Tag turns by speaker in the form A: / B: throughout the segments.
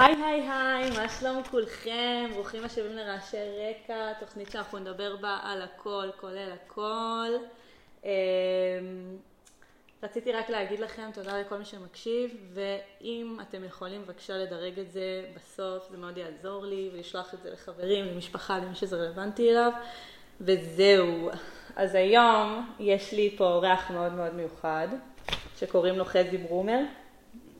A: היי היי היי, מה שלום כולכם? ברוכים השבים לרעשי רקע, תוכנית שאנחנו נדבר בה על הכל, כולל הכל. אמ, רציתי רק להגיד לכם תודה לכל מי שמקשיב, ואם אתם יכולים בבקשה לדרג את זה בסוף, זה מאוד יעזור לי, ולשלוח את זה לחברים, למשפחה, למי שזה רלוונטי אליו. וזהו. אז היום יש לי פה אורח מאוד מאוד מיוחד, שקוראים לו חזי ברומר.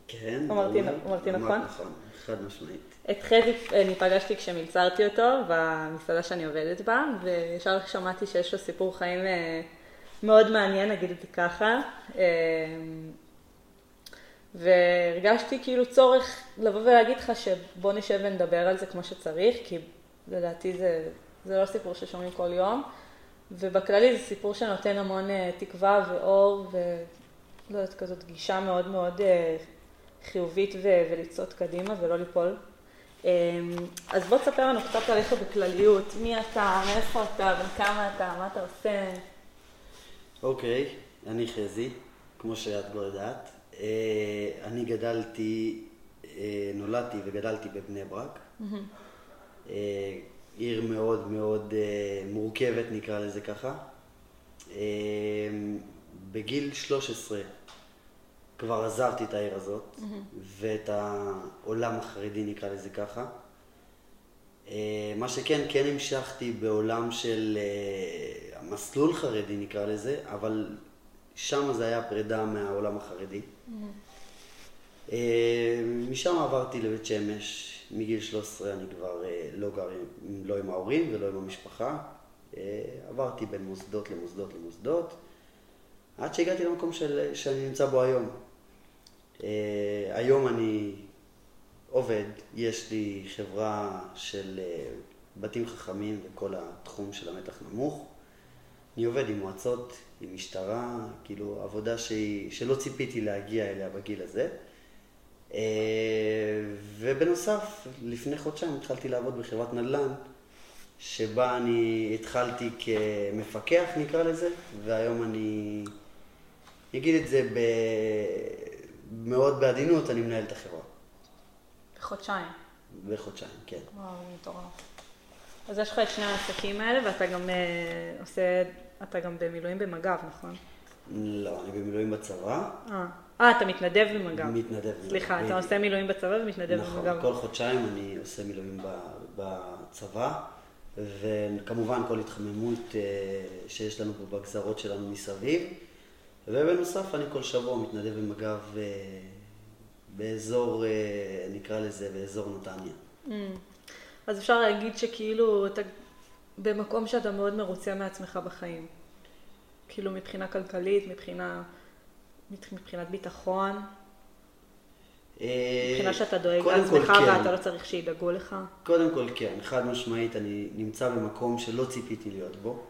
B: כן,
A: אמרתי-
B: ברור.
A: אמרתי
B: אמרת
A: נכון?
B: נכון, חד משמעית.
A: את חזי אני פגשתי כשמלצרתי אותו במסעדה שאני עובדת בה, וישר שמעתי שיש לו סיפור חיים אה, מאוד מעניין, נגיד את זה ככה. אה, והרגשתי כאילו צורך לבוא ולהגיד לך שבוא נשב ונדבר על זה כמו שצריך, כי לדעתי זה, זה לא סיפור ששומעים כל יום, ובכללי זה סיפור שנותן המון אה, תקווה ואור, ולא יודעת, כזאת גישה מאוד מאוד אה, חיובית ו- ולצעוד קדימה ולא ליפול. אה, אז בוא תספר לנו קצת עליך בכלליות, מי אתה, מאיפה אתה, בן כמה אתה, מה אתה עושה.
B: אוקיי, אני חזי, כמו שאת כבר יודעת. אה, אני גדלתי, אה, נולדתי וגדלתי בבני ברק. אה, עיר מאוד מאוד מורכבת, נקרא לזה ככה. אה, בגיל 13 כבר עזבתי את העיר הזאת, ואת העולם החרדי, נקרא לזה ככה. אה, מה שכן, כן המשכתי בעולם של אה, המסלול חרדי נקרא לזה, אבל שם זה היה פרידה מהעולם החרדי. אה, משם עברתי לבית שמש, מגיל 13 אני כבר אה, לא גר לא עם ההורים ולא עם המשפחה. אה, עברתי בין מוסדות למוסדות למוסדות, עד שהגעתי למקום של, שאני נמצא בו היום. אה, היום אני עובד, יש לי חברה של אה, בתים חכמים וכל התחום של המתח נמוך. אני עובד עם מועצות, עם משטרה, כאילו עבודה שהיא, שלא ציפיתי להגיע אליה בגיל הזה. אה, ובנוסף, לפני חודשיים התחלתי לעבוד בחברת נדל"ן, שבה אני התחלתי כמפקח נקרא לזה, והיום אני, אגיד את זה ב... מאוד בעדינות, אני מנהל את החברה.
A: חודשיים.
B: בחודשיים, כן.
A: וואו, מטורף. אז יש לך את שני העסקים האלה, ואתה גם אה, עושה, אתה גם במילואים במג"ב, נכון?
B: לא, אני במילואים בצבא.
A: אה, אה, אתה מתנדב במג"ב.
B: מתנדב.
A: סליחה, אתה
B: בדיוק.
A: עושה מילואים בצבא ומתנדב
B: נכון,
A: במג"ב.
B: כל חודשיים אני עושה מילואים ב- בצבא, וכמובן כל התחממות אה, שיש לנו פה בגזרות שלנו מסביב, ובנוסף אני כל שבוע מתנדב במג"ב אה, באזור, אה, נקרא לזה, באזור נתניה.
A: Mm. אז אפשר להגיד שכאילו אתה במקום שאתה מאוד מרוצה מעצמך בחיים. כאילו מבחינה כלכלית, מבחינה, מבחינת ביטחון,
B: אה,
A: מבחינה שאתה דואג לעצמך
B: כן.
A: ואתה לא צריך שידאגו לך.
B: קודם כל כן, חד משמעית, אני נמצא במקום שלא ציפיתי להיות בו,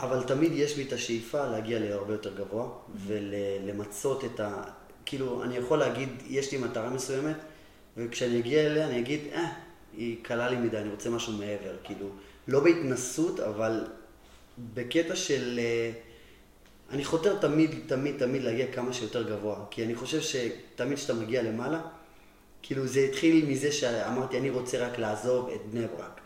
B: אבל תמיד יש לי את השאיפה להגיע להרבה יותר גבוה, ולמצות את ה... כאילו, אני יכול להגיד, יש לי מטרה מסוימת, וכשאני אגיע אליה אני אגיד, אה, היא קלה לי מדי, אני רוצה משהו מעבר, כאילו, לא בהתנסות, אבל בקטע של... אה, אני חותר תמיד, תמיד, תמיד להגיע כמה שיותר גבוה, כי אני חושב שתמיד כשאתה מגיע למעלה, כאילו זה התחיל מזה שאמרתי, אני רוצה רק לעזוב את בני ברק.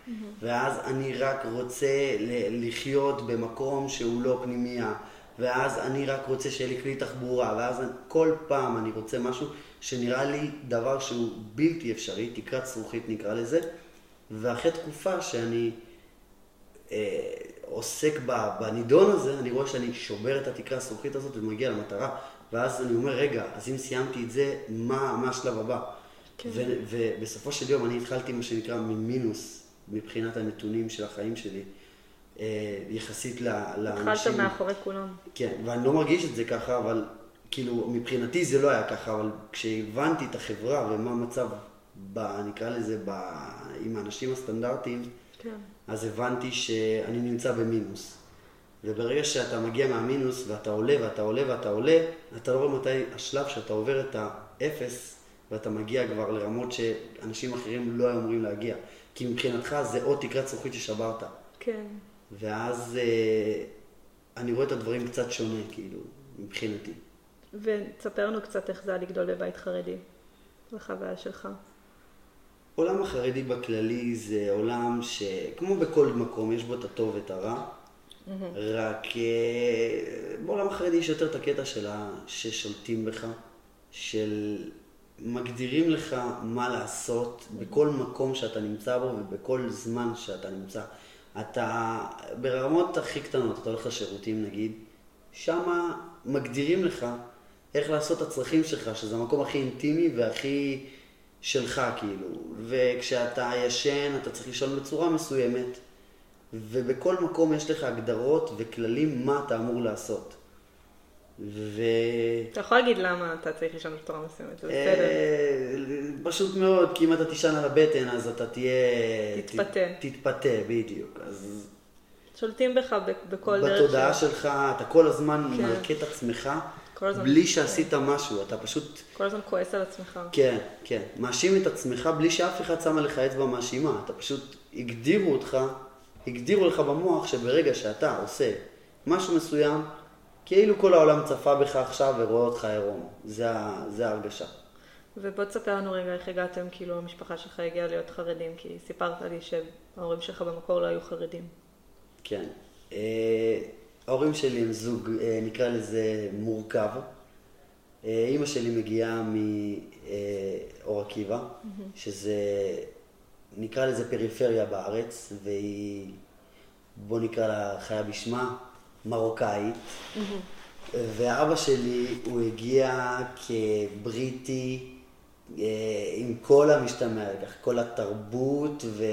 B: ואז אני רק רוצה לחיות במקום שהוא לא פנימייה. ואז אני רק רוצה שיהיה לי כלי תחבורה. ואז אני- כל פעם אני רוצה משהו שנראה לי דבר שהוא בלתי אפשרי, תקרת זכוכית נקרא לזה. ואחרי תקופה שאני אה, עוסק בנידון הזה, אני רואה שאני שובר את התקרה הזכוכית הזאת ומגיע למטרה. ואז אני אומר, רגע, אז אם סיימתי את זה, מה, מה השלב הבא?
A: כן.
B: ובסופו של יום אני התחלתי מה שנקרא ממינוס מבחינת הנתונים של החיים שלי, אה, יחסית לאנשים.
A: התחלת מאחורי כולם.
B: כן, ואני לא מרגיש את זה ככה, אבל כאילו, מבחינתי זה לא היה ככה, אבל כשהבנתי את החברה ומה המצב, ב, נקרא לזה, ב, עם האנשים הסטנדרטיים,
A: כן.
B: אז הבנתי שאני נמצא במינוס. וברגע שאתה מגיע מהמינוס ואתה עולה ואתה עולה ואתה עולה, אתה לא רואה מתי השלב שאתה עובר את האפס ואתה מגיע כבר לרמות שאנשים אחרים לא היו אמורים להגיע. כי מבחינתך זה עוד תקרת זכוכית ששברת.
A: כן.
B: ואז אה, אני רואה את הדברים קצת שונה, כאילו, מבחינתי.
A: ותספר לנו קצת איך זה היה לגדול בבית חרדי, בחוויה שלך.
B: עולם החרדי בכללי זה עולם שכמו בכל מקום, יש בו את הטוב ואת הרע. רק אה, בעולם החרדי יש יותר את הקטע של ה... ששולטים בך, של מגדירים לך מה לעשות בכל מקום שאתה נמצא בו ובכל זמן שאתה נמצא. אתה ברמות הכי קטנות, אתה הולך לשירותים נגיד, שמה מגדירים לך איך לעשות את הצרכים שלך, שזה המקום הכי אינטימי והכי שלך כאילו. וכשאתה ישן אתה צריך לישון בצורה מסוימת, ובכל מקום יש לך הגדרות וכללים מה אתה אמור לעשות.
A: ו... אתה יכול להגיד למה אתה צריך לישון בצורה מסוימת, זה
B: בסדר. אה, פשוט מאוד, כי אם אתה תישן על הבטן אז אתה תהיה...
A: תתפתה.
B: תתפתה, בדיוק. אז...
A: שולטים בך בכל דרך.
B: בתודעה שלך, אתה כל הזמן כן. מלכה את עצמך. בלי שעשית כן. משהו, אתה פשוט...
A: כל הזמן כועס על עצמך.
B: כן, כן. מאשים את עצמך בלי שאף אחד שם עליך אצבע מאשימה. אתה פשוט, הגדירו אותך, הגדירו לך במוח שברגע שאתה עושה משהו מסוים, כאילו כל העולם צפה בך עכשיו ורואה אותך עירום. זה, זה ההרגשה.
A: ובוא תספר לנו רגע איך הגעתם, כאילו המשפחה שלך הגיעה להיות חרדים, כי סיפרת לי שההורים שלך במקור לא היו חרדים.
B: כן. אה, ההורים שלי הם זוג, אה, נקרא לזה מורכב. אה, אימא שלי מגיעה מאור עקיבא, mm-hmm. שזה, נקרא לזה פריפריה בארץ, והיא, בוא נקרא לה חיה בשמה, מרוקאית. Mm-hmm. ואבא שלי, הוא הגיע כבריטי עם כל המשתמע לכך, כל התרבות ו...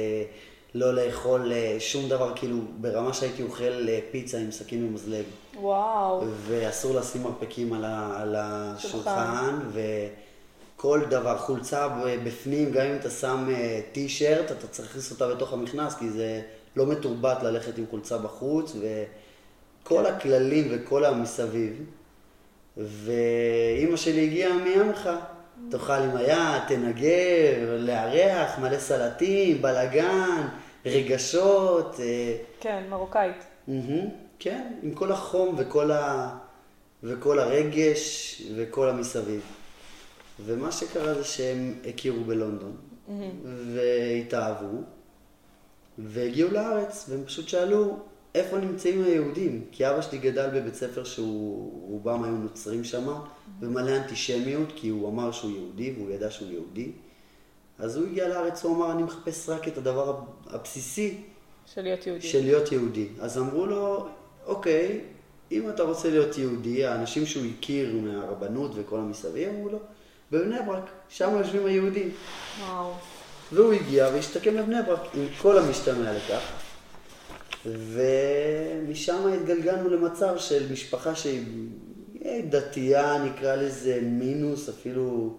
B: לא לאכול אה, שום דבר, כאילו, ברמה שהייתי אוכל אה, פיצה עם סכין ומזלג.
A: וואו.
B: ואסור לשים מרפקים על, על השולחן, וכל דבר, חולצה בפנים, גם אם אתה שם טי-שירט, אה, אתה צריך להכניס אותה בתוך המכנס, כי זה לא מתורבת ללכת עם חולצה בחוץ, וכל כן. הכללים וכל המסביב. ואימא שלי הגיעה מעמך. תאכל עם היד, תנגב, לארח, מלא סלטים, בלאגן, רגשות. אה,
A: כן, מרוקאית.
B: כן, עם כל החום וכל, ה... וכל הרגש וכל המסביב. ומה שקרה זה שהם הכירו בלונדון, והתאהבו, והגיעו לארץ, והם פשוט שאלו, איפה נמצאים היהודים? כי אבא שלי גדל בבית ספר שהוא, רובם היו נוצרים שם, ומלא אנטישמיות, כי הוא אמר שהוא יהודי, והוא ידע שהוא יהודי. אז הוא הגיע לארץ, הוא אמר, אני מחפש רק את הדבר הבסיסי.
A: של להיות יהודי.
B: של להיות יהודי. אז אמרו לו, אוקיי, אם אתה רוצה להיות יהודי, האנשים שהוא הכיר מהרבנות וכל המסביב, אמרו לו, בבני ברק, שם יושבים היהודים.
A: וואו.
B: והוא הגיע והשתקם לבני ברק, עם כל המשתמע לכך. ומשם התגלגלנו למצב של משפחה שהיא דתייה, נקרא לזה מינוס, אפילו,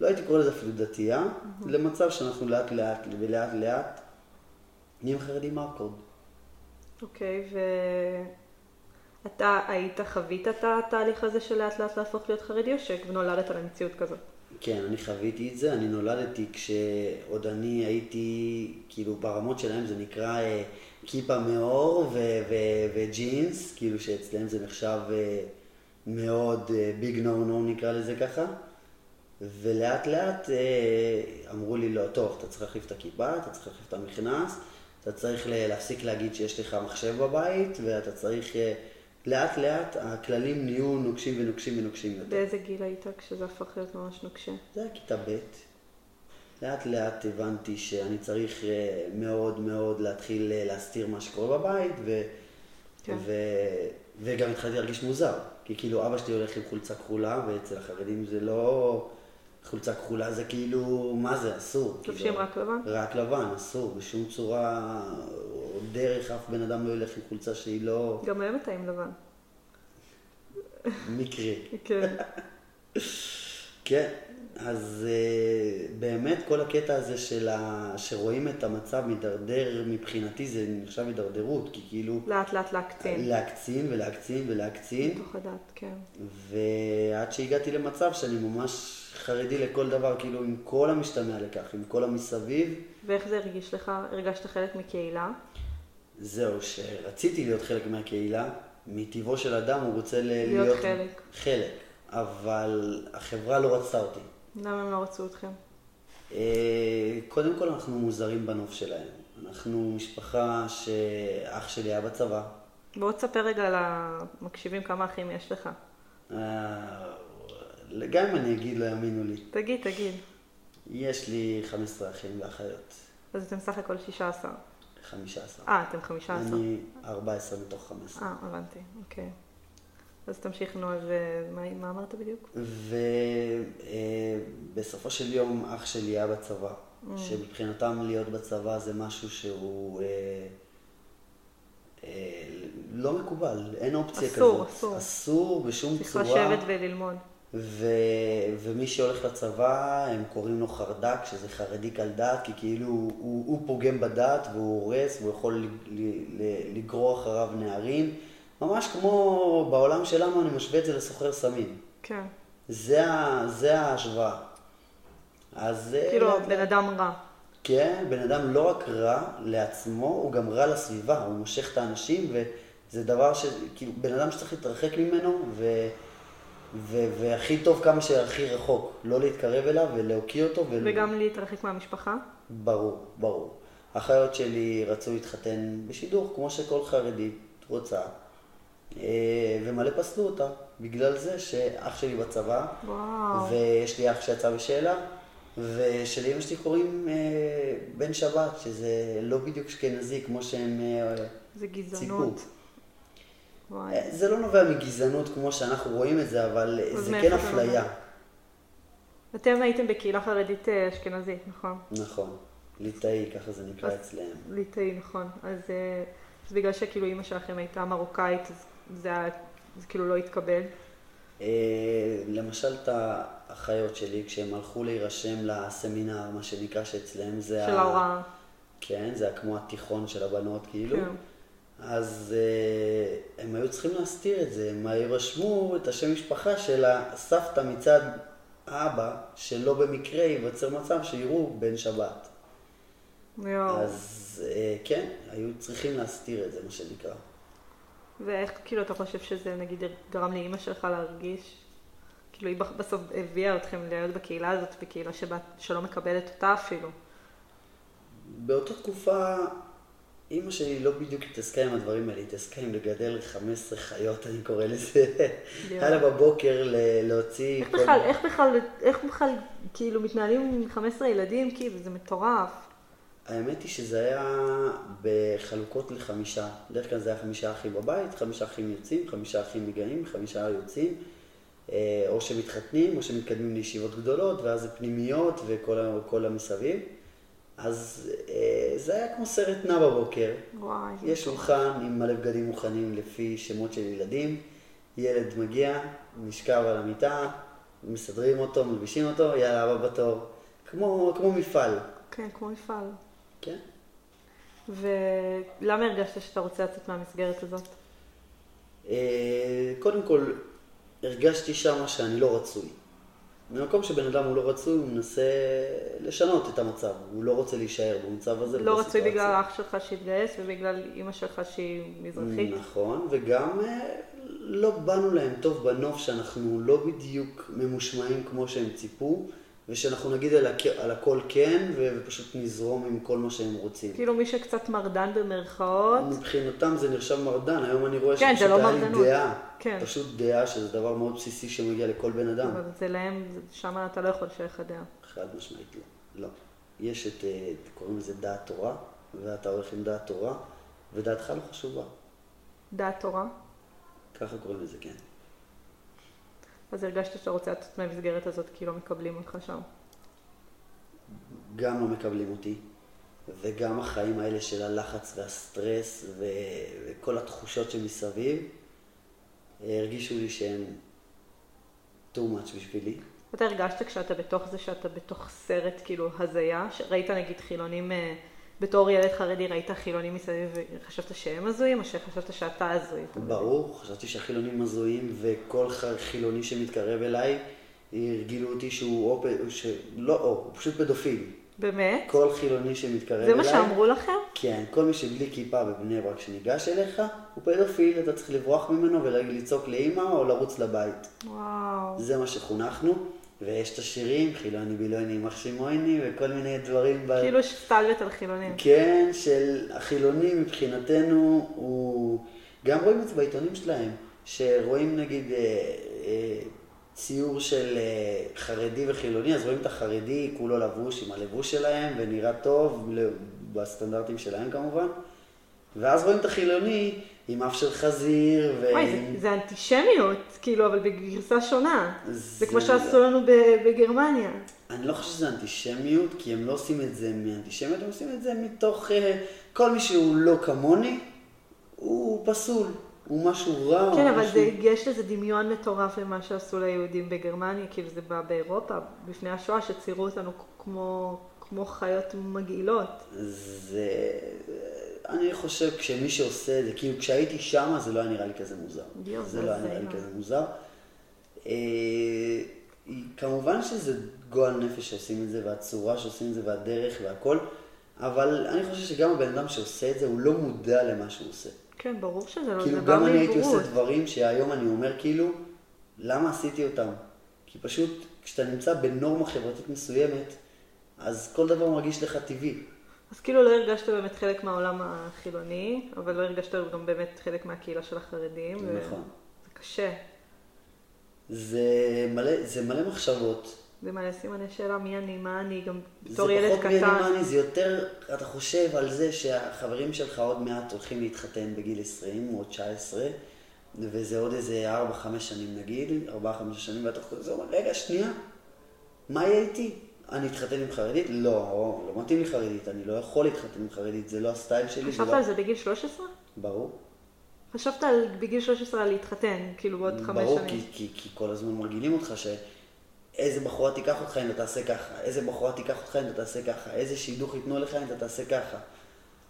B: לא הייתי קורא לזה אפילו דתייה, mm-hmm. למצב שאנחנו לאט לאט ולאט לאט נהיים חרדים ארקורד.
A: אוקיי, okay, ואתה היית, חווית את התהליך הזה של לאט לאט להפוך להיות חרדי, או שנולדת למציאות כזאת?
B: כן, אני חוויתי את זה, אני נולדתי כשעוד אני הייתי, כאילו ברמות שלהם זה נקרא אה, כיפה מאור וג'ינס, כאילו שאצלם זה נחשב אה, מאוד ביג נו נו נקרא לזה ככה. ולאט לאט אה, אמרו לי, לא, טוב, אתה צריך להחליף את הכיפה, אתה צריך להחליף את המכנס, אתה צריך להפסיק להגיד שיש לך מחשב בבית, ואתה צריך... אה, לאט לאט הכללים נהיו נוקשים ונוקשים ונוקשים יותר.
A: באיזה גיל היית כשזה הפך להיות ממש נוקשה?
B: זה היה כיתה ב'. לאט לאט הבנתי שאני צריך אה, מאוד מאוד להתחיל אה, להסתיר מה שקורה בבית, ו... כן. ו... וגם התחלתי להרגיש מוזר. כי כאילו אבא שלי הולך עם חולצה כחולה, ואצל החרדים זה לא... חולצה כחולה זה כאילו, מה זה, אסור.
A: לובשים כאילו, רק לבן?
B: רק לבן, אסור, בשום צורה או דרך אף בן אדם לא ילך עם חולצה שהיא לא...
A: גם היום אתה עם לבן.
B: מקרי.
A: כן.
B: כן, אז uh, באמת כל הקטע הזה של ה... שרואים את המצב מידרדר, מבחינתי זה נחשב הידרדרות, כי כאילו...
A: לאט לאט להקצין.
B: להקצין ולהקצין ולהקצין.
A: בתוך הדת, כן.
B: ועד שהגעתי למצב שאני ממש חרדי לכל דבר, כאילו עם כל המשתמע לכך, עם כל המסביב.
A: ואיך זה הרגיש לך? הרגשת חלק מקהילה?
B: זהו, שרציתי להיות חלק מהקהילה. מטבעו של אדם הוא רוצה
A: להיות, להיות חלק.
B: חלק. אבל החברה לא רצתה אותי.
A: למה הם לא רצו אתכם?
B: אה, קודם כל אנחנו מוזרים בנוף שלהם. אנחנו משפחה שאח שלי היה בצבא.
A: בוא תספר רגע למקשיבים כמה אחים יש לך.
B: אה, גם אם אני אגיד לא יאמינו לי.
A: תגיד, תגיד.
B: יש לי 15 אחים ואחיות.
A: אז אתם סך הכל 16.
B: 15.
A: אה, אתם 15.
B: אני 14 מתוך 15.
A: אה, הבנתי, אוקיי. אז תמשיך, נו, אז אה, מה, מה אמרת בדיוק?
B: ובסופו של יום אח שלי היה בצבא, שמבחינתם להיות בצבא זה משהו שהוא אה, אה, לא מקובל, אין אופציה
A: אסור,
B: כזאת.
A: אסור.
B: אסור בשום
A: צריך
B: צורה.
A: לשבת וללמוד.
B: ו... ומי שהולך לצבא, הם קוראים לו חרד"ק, שזה חרדי קל דעת, כי כאילו הוא, הוא פוגם בדת והוא הורס, והוא יכול לגרור אחריו נערים. ממש כמו בעולם שלנו, אני משווה את זה לסוחר סמים.
A: כן.
B: זה. זה ההשוואה. אז...
A: כאילו,
B: לאט
A: בן אדם רע.
B: כן, בן אדם לא רק רע לעצמו, הוא גם רע לסביבה, הוא מושך את האנשים, וזה דבר ש... כאילו, בן אדם שצריך להתרחק ממנו, ו... ו... והכי טוב כמה שהכי רחוק, לא להתקרב אליו ולהוקיא אותו. ול...
A: וגם להתרחק מהמשפחה.
B: ברור, ברור. האחיות שלי רצו להתחתן בשידוך, כמו שכל חרדית רוצה, ומלא פסלו אותה, בגלל זה שאח שלי בצבא,
A: וואו.
B: ויש לי אח שיצא בשאלה, ושלאמא שלי קוראים אה, בן שבת, שזה לא בדיוק אשכנזי כמו שהם אה,
A: זה
B: ציפו.
A: גזענות. וואי.
B: אה, זה לא נובע מגזענות כמו שאנחנו רואים את זה, אבל זה כן אפליה.
A: אתם הייתם בקהילה חרדית אה, אשכנזית, נכון?
B: נכון, ליטאי, ככה זה נקרא אצלם.
A: ליטאי, נכון. אז אה, אז בגלל שכאילו אימא שלכם הייתה מרוקאית, אז זה זה כאילו לא התקבל.
B: אה, למשל את האחיות שלי, כשהם הלכו להירשם לסמינר, מה שנקרא שאצלם זה
A: של ההוראה.
B: כן, זה היה כמו התיכון של הבנות, כאילו.
A: כן.
B: אז אה, הם היו צריכים להסתיר את זה, הם רשמו את השם משפחה של הסבתא מצד האבא, שלא במקרה ייווצר מצב שיראו בן שבת.
A: יואו.
B: אז אה, כן, היו צריכים להסתיר את זה, מה שנקרא.
A: ואיך כאילו אתה חושב שזה נגיד גרם לאימא שלך להרגיש? כאילו היא בסוף הביאה אתכם להיות בקהילה הזאת, בקהילה שבה, שלא מקבלת אותה אפילו.
B: באותה תקופה, אימא שלי לא בדיוק התעסקה עם הדברים האלה, התעסקה עם לגדל 15 חיות, אני קורא לזה. היה לה בבוקר ל- להוציא...
A: איך
B: כל-
A: בכלל, איך בכלל, איך בכלל כאילו מתנהלים עם 15 ילדים? כאילו זה מטורף.
B: האמת היא שזה היה בחלוקות לחמישה. בדרך כלל זה היה חמישה אחים בבית, חמישה אחים יוצאים, חמישה אחים מגיעים, חמישה יוצאים. אה, או שמתחתנים, או שמתקדמים לישיבות גדולות, ואז זה פנימיות וכל המסביב. אז אה, זה היה כמו סרט נע בבוקר.
A: וואי.
B: יש שולחן עם מלא בגדים מוכנים לפי שמות של ילדים. ילד מגיע, נשכב על המיטה, מסדרים אותו, מלבישים אותו, יאללה, הבא בתור. כמו, כמו מפעל,
A: כן, כמו מפעל.
B: כן?
A: ולמה הרגשת שאתה רוצה לצאת מהמסגרת הזאת?
B: אה, קודם כל, הרגשתי שמה שאני לא רצוי. במקום שבן אדם הוא לא רצוי, הוא מנסה לשנות את המצב. הוא לא רוצה להישאר במצב הזה.
A: לא רצוי. בגלל אח שלך שהתגייס ובגלל אימא שלך שהיא מזרחית?
B: נכון, וגם אה, לא באנו להם טוב בנוף שאנחנו לא בדיוק ממושמעים כמו שהם ציפו, ושאנחנו נגיד על, הכ... על הכל כן, ופשוט נזרום עם כל מה שהם רוצים.
A: כאילו מי שקצת מרדן במרכאות,
B: מבחינתם זה נחשב מרדן, היום אני רואה
A: כן, זה
B: שפשוט
A: לא
B: היה לי. דעה.
A: כן.
B: פשוט דעה שזה דבר מאוד בסיסי שמגיע לכל בן אדם.
A: אבל זה להם, שם אתה לא יכול שיהיה לך דעה.
B: חד משמעית לא. לא. יש את, אה, קוראים לזה דעת תורה, ואתה הולך עם דעת תורה, ודעתך לא חשובה.
A: דעת תורה?
B: ככה קוראים לזה, כן.
A: אז הרגשת שאתה רוצה לצאת מהמסגרת הזאת כי לא מקבלים אותך שם.
B: גם לא מקבלים אותי, וגם החיים האלה של הלחץ והסטרס ו- וכל התחושות שמסביב, אה, הרגישו לי שהם too much בשבילי.
A: אתה הרגשת כשאתה בתוך זה שאתה בתוך סרט כאילו הזיה, שראית נגיד חילונים, אה, בתור ילד חרדי ראית חילונים מסביב וחשבת שהם הזויים או שחשבת שאתה הזוי?
B: ברור, חשבתי שהחילונים הזויים, וכל חילוני שמתקרב אליי, הרגילו אותי שהוא או. לא או, הוא פשוט פדופיל.
A: באמת?
B: כל חילוני שמתקרב
A: זה
B: אליי...
A: מה שאמרו לכם?
B: כן, כל מי שבלי כיפה בבני ברק שניגש אליך, הוא פדופיל, אתה צריך לברוח ממנו ולצעוק לאימא או לרוץ לבית.
A: וואו.
B: זה מה שחונכנו, ויש את השירים, חילוני בילוני יימח שמויני, וכל מיני דברים. ב...
A: כאילו סטלבט על חילונים.
B: כן, של החילוני מבחינתנו הוא... גם רואים את זה בעיתונים שלהם, שרואים נגיד אה, אה, ציור של אה, חרדי וחילוני, אז רואים את החרדי כולו לבוש עם הלבוש שלהם, ונראה טוב, בסטנדרטים שלהם כמובן, ואז רואים את החילוני עם אף של חזיר.
A: ו... וואי, זה, זה אנטישמיות, כאילו, אבל בגרסה שונה. זה, זה כמו שעשו לנו בגרמניה.
B: אני לא חושב שזה אנטישמיות, כי הם לא עושים את זה מאנטישמיות, הם עושים את זה מתוך... Uh, כל מי שהוא לא כמוני, הוא פסול. הוא משהו רע.
A: כן, אבל
B: משהו...
A: זה, יש לזה דמיון מטורף למה שעשו ליהודים בגרמניה, כאילו זה בא באירופה, לפני השואה, שציירו אותנו כמו, כמו חיות מגעילות.
B: זה... אני חושב כשמי שעושה את זה, כאילו כשהייתי שם זה לא היה נראה לי כזה מוזר.
A: דיוק,
B: זה לא היה נראה לי כזה מוזר. אה, כמובן שזה גועל נפש שעושים את זה, והצורה שעושים את זה, והדרך והכל, אבל אני חושב שגם הבן אדם שעושה את זה, הוא לא מודע למה שהוא עושה.
A: כן, ברור שזה לא,
B: כאילו גם אני הייתי עושה דברים שהיום אני אומר כאילו, למה עשיתי אותם? כי פשוט כשאתה נמצא בנורמה חברתית מסוימת, אז כל דבר מרגיש לך טבעי.
A: אז כאילו לא הרגשת באמת חלק מהעולם החילוני, אבל לא הרגשת גם באמת חלק מהקהילה של החרדים.
B: נכון.
A: זה קשה.
B: זה מלא, זה מלא מחשבות.
A: זה מלא סימני שאלה מי אני, מה אני, גם בתור ילד קטן.
B: זה פחות מי אני, מה אני, זה יותר, אתה חושב על זה שהחברים שלך עוד מעט הולכים להתחתן בגיל 20 או 19, וזה עוד איזה 4-5 שנים נגיד, 4-5 שנים, ואתה חושב, רגע, שנייה, מה יהיה איתי? אני אתחתן עם חרדית? לא, לא מתאים לי חרדית, אני לא יכול להתחתן עם חרדית, זה לא הסטייל שלי.
A: חשבת
B: לא...
A: על זה בגיל 13?
B: ברור.
A: חשבת על, בגיל 13 על להתחתן, כאילו בעוד חמש שנים.
B: ברור, כי, כי, כי כל הזמן מרגילים אותך שאיזה בחורה תיקח אותך אם אתה תעשה ככה, איזה בחורה תיקח אותך אם אתה תעשה ככה, איזה שידוך ייתנו לך אם אתה תעשה ככה.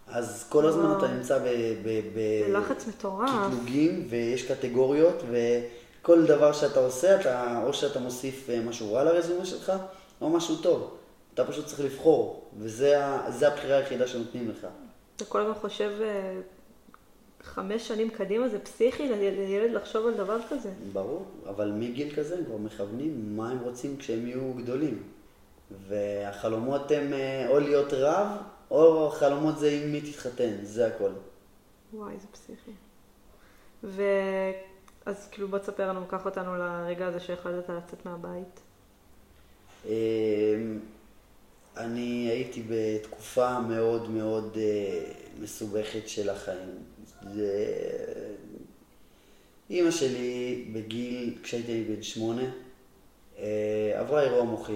B: אז כל הזמן וואו. אתה נמצא ב... ב, ב
A: בלחץ מטורף.
B: קטלוגים, ויש קטגוריות, וכל דבר שאתה עושה, אתה, או שאתה מוסיף אה, משהו רע לרזומה שלך, או משהו טוב. אתה פשוט צריך לבחור, וזה הבחירה היחידה שנותנים לך.
A: אתה כל הזמן חושב אה, חמש שנים קדימה, זה פסיכי לילד לחשוב על דבר כזה.
B: ברור, אבל מגיל כזה הם כבר מכוונים מה הם רוצים כשהם יהיו גדולים. והחלומות הם אה, או להיות רב, או חלומות זה עם מי תתחתן, זה הכל.
A: וואי, זה פסיכי. ו... אז כאילו בוא תספר לנו, קח אותנו לרגע הזה שהחלטת לצאת מהבית.
B: אמ, אני הייתי בתקופה מאוד מאוד אה, מסובכת של החיים. זה... אימא שלי בגיל, כשהייתי בן שמונה, אה, עברה אירוע מוחי.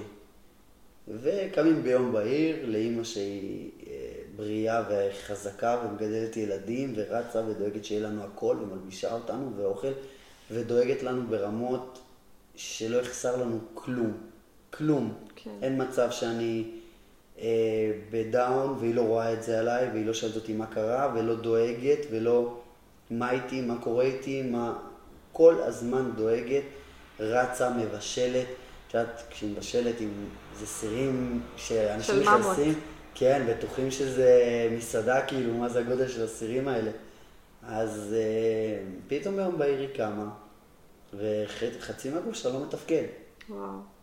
B: וקמים ביום בהיר לאימא שהיא אה, בריאה וחזקה ומגדלת ילדים ורצה ודואגת שיהיה לנו הכל ומלבישה אותנו ואוכל ודואגת לנו ברמות שלא יחסר לנו כלום. כלום. כן. אין מצב שאני אה, בדאון והיא לא רואה את זה עליי והיא לא שואלת אותי מה קרה ולא דואגת ולא מה איתי, מה קורה איתי, מה... כל הזמן דואגת, רצה, מבשלת. את יודעת, כשהיא מבשלת עם איזה סירים שאנשים נכנסים, כן, בטוחים שזה מסעדה, כאילו, מה זה הגודל של הסירים האלה. אז אה, פתאום ביום בהיר היא קמה, וחצי מהגוף שלה לא מתפקד.
A: וואו.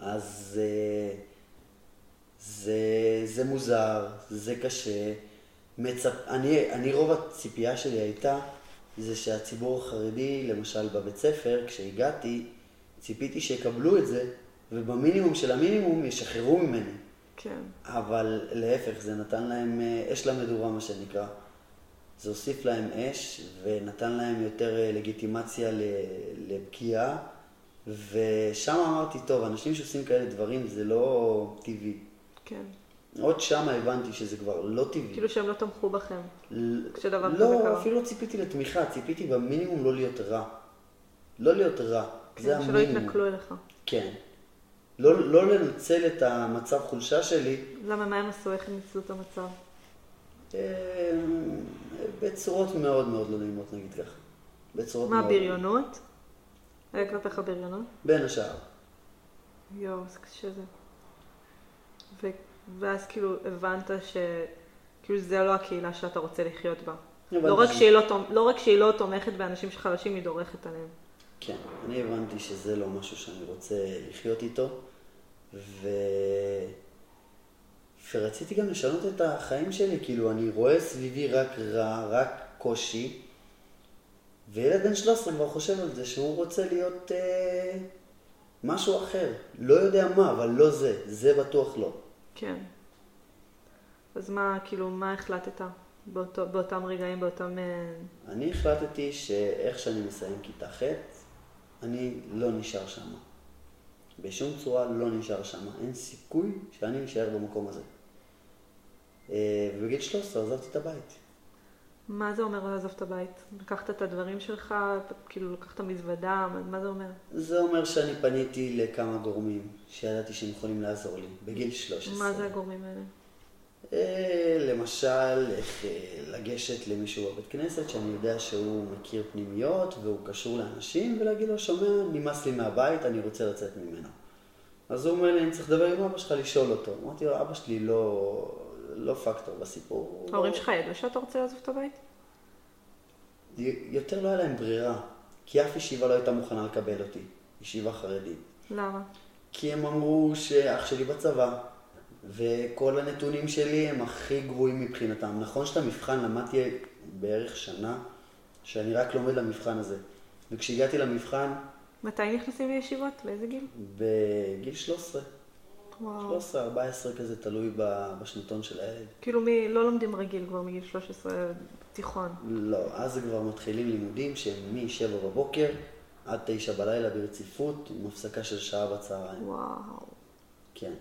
B: אז אה, זה, זה מוזר, זה קשה. מצפ... אני, אני, רוב הציפייה שלי הייתה, זה שהציבור החרדי, למשל בבית ספר, כשהגעתי, ציפיתי שיקבלו את זה, ובמינימום של המינימום ישחררו ממני.
A: כן.
B: אבל להפך, זה נתן להם אה, אש למדורה, מה שנקרא. זה הוסיף להם אש, ונתן להם יותר אה, לגיטימציה לפגיעה. ושם אמרתי, טוב, אנשים שעושים כאלה דברים זה לא טבעי.
A: כן.
B: עוד שם הבנתי שזה כבר לא טבעי.
A: כאילו שהם לא תמכו בכם, כשדבר
B: לא, כזה קרה. לא, אפילו לא ציפיתי לתמיכה, ציפיתי במינימום לא להיות רע. לא להיות רע, כן, זה
A: המינימום. שלא יתנכלו אליך.
B: כן. לא, לא לנצל את המצב חולשה שלי.
A: למה, מה הם עשו? איך הם ניצלו את המצב?
B: אמ, בצורות מאוד מאוד לא נעימות, נגיד ככה. בצורות
A: מה, מאוד... מה, בריונות? היה כלפיך בריונות?
B: בין השאר.
A: יואו, זה קשה זה. ו... ואז כאילו הבנת שכאילו זה לא הקהילה שאתה רוצה לחיות בה. לא רק, ש... לא, לא רק שהיא לא תומכת באנשים שחלשים, היא דורכת עליהם.
B: כן, אני הבנתי שזה לא משהו שאני רוצה לחיות איתו, ו... ורציתי גם לשנות את החיים שלי, כאילו, אני רואה סביבי רק רע, רק קושי, וילד בן 13 כבר חושב על זה שהוא רוצה להיות אה, משהו אחר. לא יודע מה, אבל לא זה, זה בטוח לא.
A: כן. אז מה, כאילו, מה החלטת באותו, באותם רגעים, באותם... אה,
B: אני החלטתי שאיך שאני מסיים כיתה ח', אני לא נשאר שם. בשום צורה לא נשאר שם. אין סיכוי שאני אשאר במקום הזה. אה, ובגיל 13 עזבתי את הבית.
A: מה זה אומר לעזוב את הבית? לקחת את הדברים שלך, כאילו לקחת מזוודה, מה זה אומר?
B: זה אומר שאני פניתי לכמה גורמים שידעתי שהם יכולים לעזור לי, בגיל 13.
A: מה זה הגורמים האלה?
B: אה, למשל, איך אה, לגשת למישהו בבית כנסת שאני יודע שהוא מכיר פנימיות והוא קשור לאנשים ולהגיד לו, שומע, נמאס לי מהבית, אני רוצה לצאת ממנו. אז הוא אומר לי, אני צריך לדבר עם אבא שלך, לשאול אותו. אמרתי לו, אבא שלי לא, לא פקטור בסיפור.
A: ההורים שלך ידעו שאתה רוצה לעזוב את הבית?
B: יותר לא היה להם ברירה, כי אף ישיבה לא הייתה מוכנה לקבל אותי, ישיבה חרדית.
A: למה?
B: כי הם אמרו שאח שלי בצבא, וכל הנתונים שלי הם הכי גבוהים מבחינתם. נכון שאת המבחן למדתי בערך שנה, שאני רק לומד למבחן הזה. וכשהגעתי למבחן...
A: מתי נכנסים לישיבות? באיזה גיל?
B: בגיל 13. וואו. 13, 14 כזה, תלוי בשנתון של הילד.
A: כאילו מי, לא לומדים רגיל כבר מגיל 13 תיכון.
B: לא, אז כבר מתחילים לימודים שהם מ-7 בבוקר עד 9 בלילה ברציפות, עם הפסקה של שעה בצהריים.
A: וואו.
B: כן.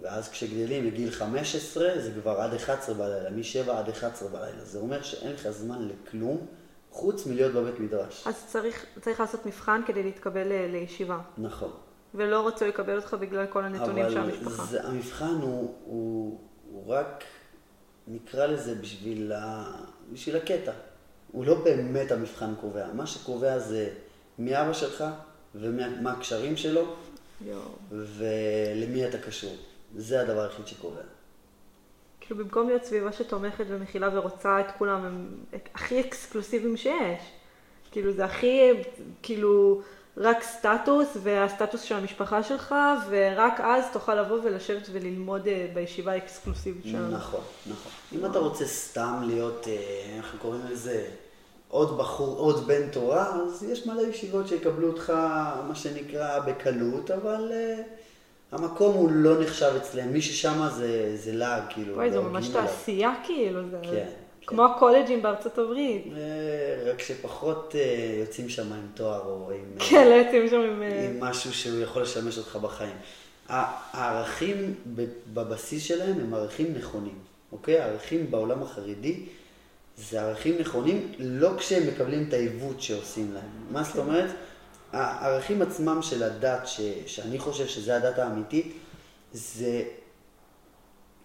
B: ואז כשגדלים לגיל 15 זה כבר עד 11 בלילה, מ-7 עד 11 בלילה. זה אומר שאין לך זמן לכלום חוץ מלהיות בבית מדרש.
A: אז צריך, צריך לעשות מבחן כדי להתקבל ל- לישיבה.
B: נכון.
A: ולא רוצה לקבל אותך בגלל כל הנתונים של
B: המשפחה. אבל המבחן הוא, הוא, הוא רק, נקרא לזה בשביל, ה, בשביל הקטע. הוא לא באמת המבחן קובע. מה שקובע זה מי אבא שלך ומה הקשרים שלו, יו. ולמי אתה קשור. זה הדבר היחיד שקובע.
A: כאילו במקום להיות סביבה שתומכת ומכילה ורוצה את כולם, הם הכי אקסקלוסיביים שיש. כאילו זה הכי, כאילו, רק סטטוס והסטטוס של המשפחה שלך, ורק אז תוכל לבוא ולשבת וללמוד אה, בישיבה האקסקלוסיבית שלנו.
B: נכון, נכון. אם אתה רוצה סתם להיות, אה, איך קוראים לזה, עוד בחור, עוד בן תורה, אז יש מלא ישיבות שיקבלו אותך, מה שנקרא, בקלות, אבל... המקום הוא לא נחשב אצלם, מי ששם זה, זה לעג, כאילו.
A: וואי, זו ממש תעשייה, כאילו. זה... כן. כמו כן. הקולג'ים בארצות הברית.
B: אה, רק שפחות אה, יוצאים שם עם תואר או עם...
A: אה, כן, לא יוצאים שם עם...
B: עם משהו שהוא יכול לשמש אותך בחיים. הערכים בבסיס שלהם הם ערכים נכונים, אוקיי? הערכים בעולם החרדי זה ערכים נכונים לא כשהם מקבלים את העיוות שעושים להם. מה זאת כן. אומרת? הערכים עצמם של הדת, ש, שאני חושב שזה הדת האמיתית, זה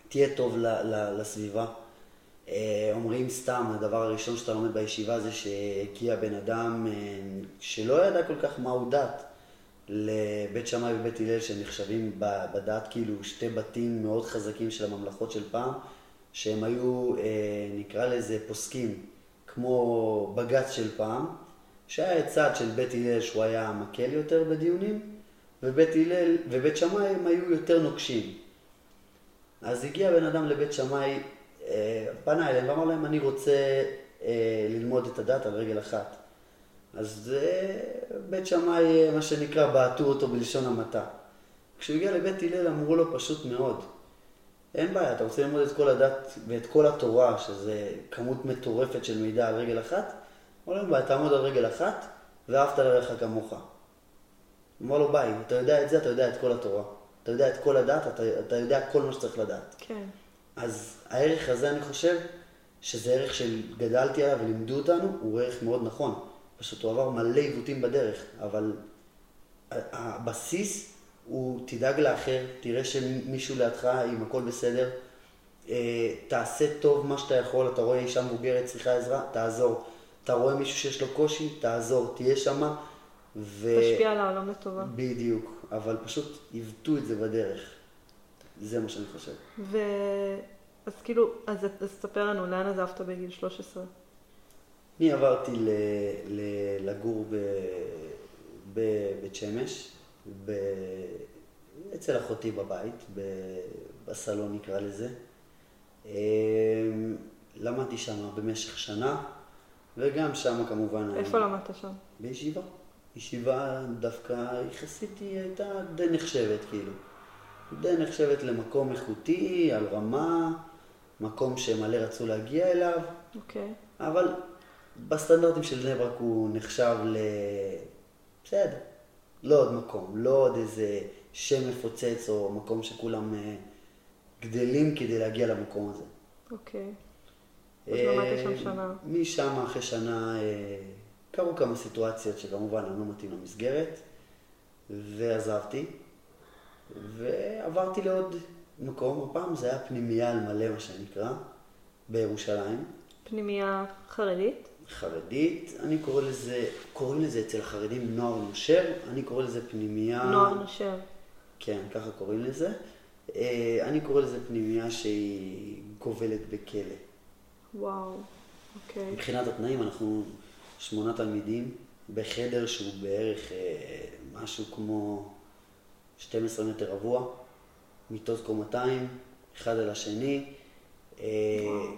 B: תהיה טוב ל, ל, לסביבה. אה, אומרים סתם, הדבר הראשון שאתה לומד בישיבה זה שהגיע בן אדם אה, שלא ידע כל כך מהו דת לבית שמאי ובית הלל שנחשבים בדת כאילו שתי בתים מאוד חזקים של הממלכות של פעם, שהם היו, אה, נקרא לזה, פוסקים, כמו בג"ץ של פעם. שהיה צד של בית הלל שהוא היה מקל יותר בדיונים, ובית הלל ובית שמאי הם היו יותר נוקשים. אז הגיע בן אדם לבית שמאי, פנה אליהם ואמר להם, אני רוצה אה, ללמוד את הדת על רגל אחת. אז אה, בית שמאי, מה שנקרא, בעטו אותו בלשון המעטה. כשהוא הגיע לבית הלל אמרו לו פשוט מאוד, אין בעיה, אתה רוצה ללמוד את כל הדת ואת כל התורה, שזה כמות מטורפת של מידע על רגל אחת? אמר לו, ביי, תעמוד על רגל אחת, ואהבת לרעך כמוך. אמר לו, ביי, אתה יודע את זה, אתה יודע את כל התורה. אתה יודע את כל הדת, אתה, אתה יודע כל מה שצריך לדעת.
A: כן.
B: אז הערך הזה, אני חושב, שזה ערך שגדלתי עליו ולימדו אותנו, הוא ערך מאוד נכון. פשוט הוא עבר מלא עיוותים בדרך, אבל הבסיס הוא תדאג לאחר, תראה שמישהו לידך, אם הכל בסדר, אה, תעשה טוב מה שאתה יכול, אתה רואה אישה מבוגרת צריכה עזרה, תעזור. אתה רואה מישהו שיש לו קושי, תעזור, תהיה שמה.
A: ו... תשפיע על העולם לטובה.
B: בדיוק, אבל פשוט עיוותו את זה בדרך. זה מה שאני חושב.
A: ו... אז כאילו, אז, תספר לנו, לאן עזבת בגיל 13?
B: אני עברתי ל... ל... לגור ב... בבית שמש, ב... אצל אחותי בבית, ב... בסלון נקרא לזה. אמ, למדתי שם במשך שנה, וגם שם כמובן...
A: איפה אני... למדת שם?
B: בישיבה. ישיבה דווקא יחסית היא הייתה די נחשבת, כאילו. די נחשבת למקום איכותי, על רמה, מקום שמלא רצו להגיע אליו.
A: אוקיי. Okay.
B: אבל בסטנדרטים של בני ברק הוא נחשב ל... בסדר, לא עוד מקום, לא עוד איזה שם מפוצץ או מקום שכולם אה, גדלים כדי להגיע למקום הזה.
A: אוקיי. אז למדת שם שנה.
B: משם, אחרי שנה, אה, קרו כמה סיטואציות שכמובן אני לא מתאים למסגרת, ועזבתי, ועברתי לעוד מקום, הפעם זה היה פנימייה על מלא, מה שנקרא, בירושלים.
A: פנימייה חרדית?
B: חרדית, אני קורא לזה, קוראים לזה אצל החרדים נוער נושר, אני קורא לזה פנימייה...
A: נוער נושר.
B: כן, ככה קוראים לזה. אה, אני קורא לזה פנימייה שהיא גובלת בכלא.
A: וואו, אוקיי.
B: מבחינת התנאים, אנחנו שמונה תלמידים בחדר שהוא בערך אה, משהו כמו 12 מטר רבוע, מיטות קומתיים, אחד על השני, אה,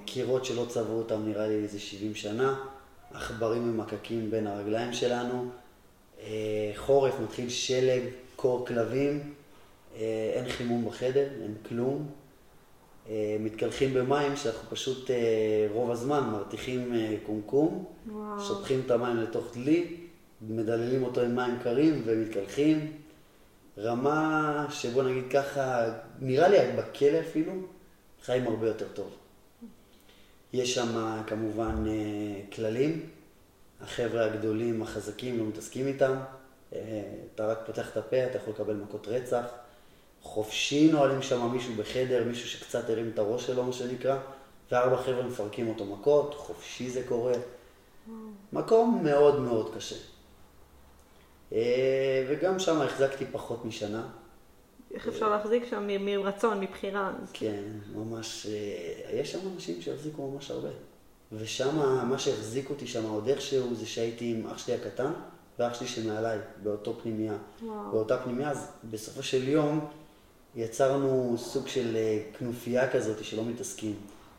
B: קירות שלא צבעו אותם נראה לי איזה 70 שנה, עכברים ומקקים בין הרגליים שלנו, אה, חורף, מתחיל שלג, קור כלבים, אה, אין חימום בחדר, אין כלום. מתקלחים במים שאנחנו פשוט רוב הזמן מרתיחים קומקום, שופכים את המים לתוך דלי, מדללים אותו עם מים קרים ומתקלחים. רמה שבוא נגיד ככה, נראה לי בכלא אפילו, חיים הרבה יותר טוב. יש שם כמובן כללים, החבר'ה הגדולים, החזקים, לא מתעסקים איתם. אתה רק פותח את הפה, אתה יכול לקבל מכות רצח. חופשי נועלים שם מישהו בחדר, מישהו שקצת הרים את הראש שלו, מה שנקרא, וארבע חבר'ה מפרקים אותו מכות, חופשי זה קורה. מקום מאוד מאוד קשה. אה, וגם שם החזקתי פחות משנה.
A: איך אפשר להחזיק שם מרצון, מבחירה?
B: כן, ממש, אה, יש שם אנשים שהחזיקו ממש הרבה. ושם, מה שהחזיק אותי שם עוד איכשהו, זה שהייתי עם אח שלי הקטן ואח שלי שמעליי, באותו פנימייה. וואו. באותה פנימייה, אז בסופו של יום יצרנו סוג של אה, כנופיה כזאת שלא מתעסקים.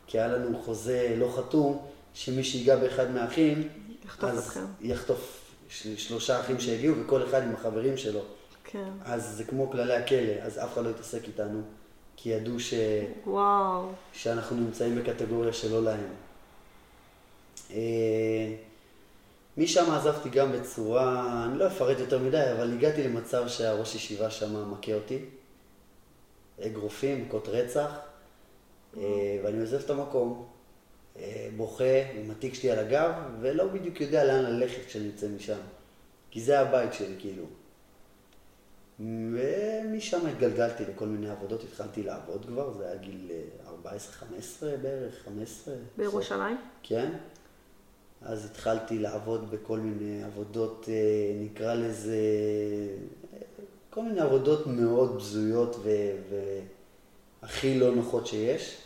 B: כי היה לנו חוזה לא חתום, שמי שיגע באחד מהאחים,
A: יחטוף אז אתכם.
B: יחטוף שלושה אחים שהגיעו, וכל אחד עם החברים שלו.
A: כן.
B: אז זה כמו כללי הכלא, אז אף אחד לא יתעסק איתנו, כי ידעו ש...
A: וואו.
B: שאנחנו נמצאים בקטגוריה שלא להם. אה, משם עזבתי גם בצורה, אני לא אפרט יותר מדי, אבל הגעתי למצב שהראש ישיבה שם מכה אותי. אגרופים, מכות רצח, אה, ואני עוזב את המקום, בוכה עם התיק שלי על הגב, ולא בדיוק יודע לאן ללכת כשאני יוצא משם. כי זה הבית שלי, כאילו. ומשם התגלגלתי לכל מיני עבודות, התחלתי לעבוד כבר, זה היה גיל 14-15 אה, בערך, 15.
A: בירושלים?
B: כן. אז התחלתי לעבוד בכל מיני עבודות, נקרא לזה, כל מיני עבודות מאוד בזויות והכי לא נוחות שיש.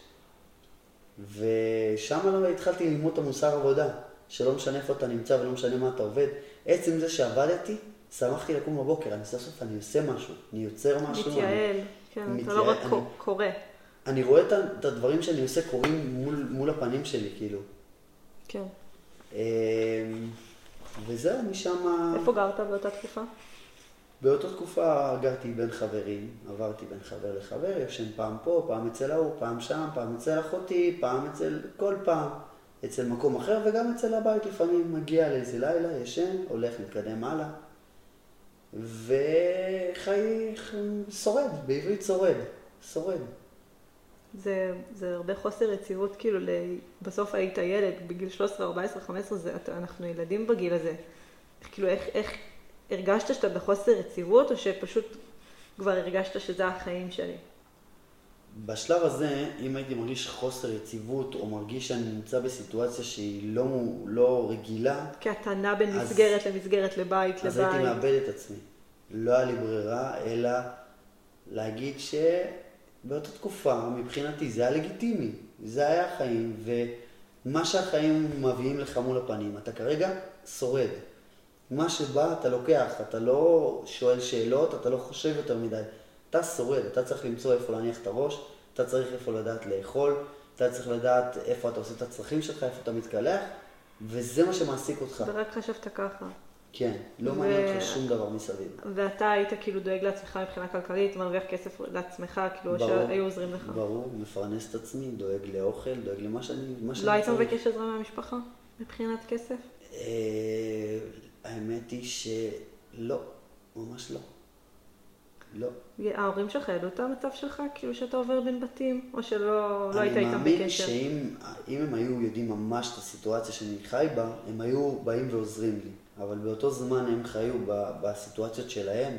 B: ושם התחלתי ללמוד את המוסר עבודה, שלא משנה איפה אתה נמצא ולא משנה מה אתה עובד. עצם זה שעבדתי, שמחתי לקום בבוקר, אני סוף סוף אני עושה משהו, אני יוצר משהו.
A: מתייעל,
B: אני,
A: כן, מתייעל, אתה לא רק אני, קורא.
B: אני רואה את הדברים שאני עושה קורים מול, מול הפנים שלי, כאילו.
A: כן.
B: אמ, וזהו, משם...
A: איפה גרת באותה תקופה?
B: באותה תקופה גרתי בין חברים, עברתי בין חבר לחבר, יושן פעם פה, פעם אצל ההוא, פעם שם, פעם אצל אחותי, פעם אצל, כל פעם אצל מקום אחר וגם אצל הבית לפעמים מגיע לאיזה לילה, ישן, הולך, מתקדם הלאה. וחי, שורד, בעברית שורד, שורד.
A: זה, זה הרבה חוסר יציבות, כאילו, בסוף היית ילד, בגיל 13, 14, 15, זה, אנחנו ילדים בגיל הזה. כאילו, איך, איך, הרגשת שאתה בחוסר יציבות, או שפשוט כבר הרגשת שזה החיים שלי?
B: בשלב הזה, אם הייתי מרגיש חוסר יציבות, או מרגיש שאני נמצא בסיטואציה שהיא לא, לא רגילה...
A: כי אתה נע בין אז, מסגרת למסגרת, לבית
B: אז לבית. אז הייתי מאבד את עצמי. לא היה לי ברירה, אלא להגיד שבאותה תקופה, מבחינתי, זה היה לגיטימי. זה היה החיים, ומה שהחיים מביאים לך מול הפנים, אתה כרגע שורד. מה שבא אתה לוקח, אתה לא שואל שאלות, אתה לא חושב יותר מדי. אתה שורד, אתה צריך למצוא איפה להניח את הראש, אתה צריך איפה לדעת לאכול, אתה צריך לדעת איפה אתה עושה את הצרכים שלך, איפה אתה מתקלח, וזה מה שמעסיק אותך.
A: ורק חשבת ככה.
B: כן, לא
A: ו-
B: מעניין אותך שום דבר מסביב.
A: ואתה היית כאילו דואג לעצמך מבחינה כלכלית, מרוויח כסף לעצמך, כאילו
B: ברור,
A: שהיו עוזרים לך.
B: ברור, מפרנס את עצמי, דואג לאוכל, דואג למה שאני,
A: לא היית. מבקש עזרה מהמשפחה מבחינת כסף?
B: האמת היא שלא, ממש לא. לא.
A: ההורים שלך ידעו את המצב שלך, כאילו שאתה עובר בין בתים, או שלא לא היית
B: אני
A: איתם
B: מאמין
A: בקשר?
B: שאם אם הם היו יודעים ממש את הסיטואציה שאני חי בה, הם היו באים ועוזרים לי. אבל באותו זמן הם חיו ב- בסיטואציות שלהם,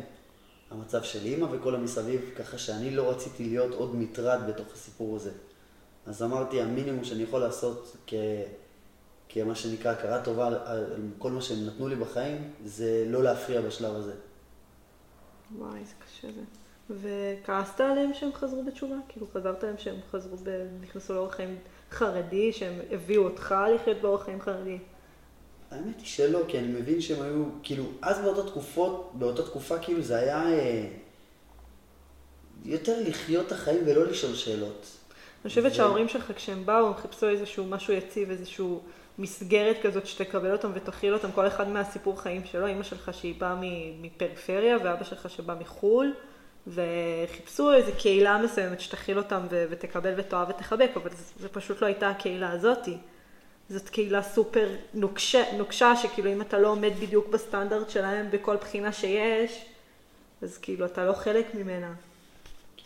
B: המצב של אימא וכל המסביב, ככה שאני לא רציתי להיות עוד מטרד בתוך הסיפור הזה. אז אמרתי, המינימום שאני יכול לעשות כ... כמה שנקרא הכרה טובה על, על כל מה שהם נתנו לי בחיים, זה לא להפריע בשלב הזה.
A: וואי, איזה קשה זה. וכעסת עליהם שהם חזרו בתשובה? כאילו חזרת עליהם שהם חזרו, ב... נכנסו לאורח חיים חרדי, שהם הביאו אותך לחיות באורח חיים חרדי?
B: האמת היא שלא, כי אני מבין שהם היו, כאילו, אז באותה תקופות, באותה תקופה, כאילו, זה היה אה, יותר לחיות את החיים ולא לשאול שאלות.
A: אני חושבת שההורים שלך, כשהם באו, הם חיפשו איזשהו משהו יציב, איזשהו מסגרת כזאת שתקבל אותם ותכיל אותם, כל אחד מהסיפור חיים שלו. אימא שלך שהיא באה מפריפריה, ואבא שלך שבא מחו"ל, וחיפשו איזו קהילה מסוימת שתכיל אותם ו- ותקבל ותאהב ותחבק, אבל זה, זה פשוט לא הייתה הקהילה הזאתי. זאת קהילה סופר נוקשה, נוקשה, שכאילו אם אתה לא עומד בדיוק בסטנדרט שלהם בכל בחינה שיש, אז כאילו אתה לא חלק ממנה.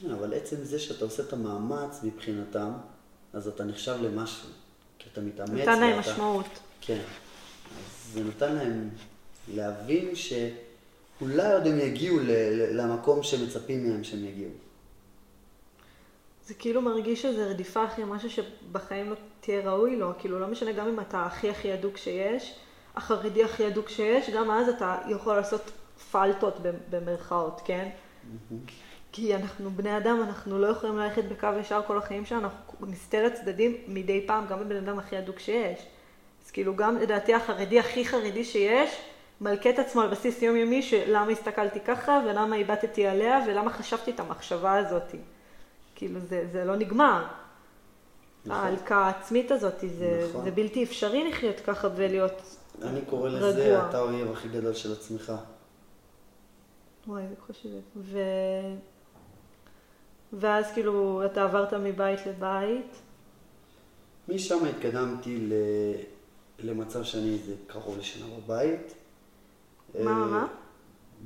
B: כן, אבל עצם זה שאתה עושה את המאמץ מבחינתם, אז אתה נחשב למשהו. כי אתה מתאמץ.
A: נתן להם
B: ואתה-
A: משמעות.
B: כן. אז זה נתן להם להבין שאולי עוד הם יגיעו ל- למקום שמצפים מהם שהם יגיעו.
A: זה כאילו מרגיש שזה רדיפה אחרי משהו שבחיים לא תהיה ראוי לו, כאילו לא משנה גם אם אתה הכי הכי אדוק שיש, החרדי הכי אדוק שיש, גם אז אתה יכול לעשות פלטות במרכאות, כן? כי אנחנו בני אדם, אנחנו לא יכולים ללכת בקו ישר כל החיים שלנו, אנחנו נסטה לצדדים מדי פעם, גם בבן אדם הכי אדוק שיש. אז כאילו גם לדעתי החרדי הכי חרדי שיש, מלכה את עצמו על בסיס יומיומי של למה הסתכלתי ככה, ולמה איבדתי עליה, ולמה חשבתי את המחשבה הזאתי. כאילו זה, זה לא נגמר.
B: נכון.
A: ההלקה העצמית הזאת, זה,
B: נכון.
A: זה בלתי אפשרי לחיות ככה ולהיות
B: אני קורא
A: רגוע.
B: לזה, אתה האויב הכי גדול של עצמך.
A: וואי, זה חושבת. ו... ואז כאילו אתה עברת מבית לבית.
B: משם התקדמתי ל... למצב שאני איזה קרוב לשנה בבית.
A: מה,
B: אה,
A: מה?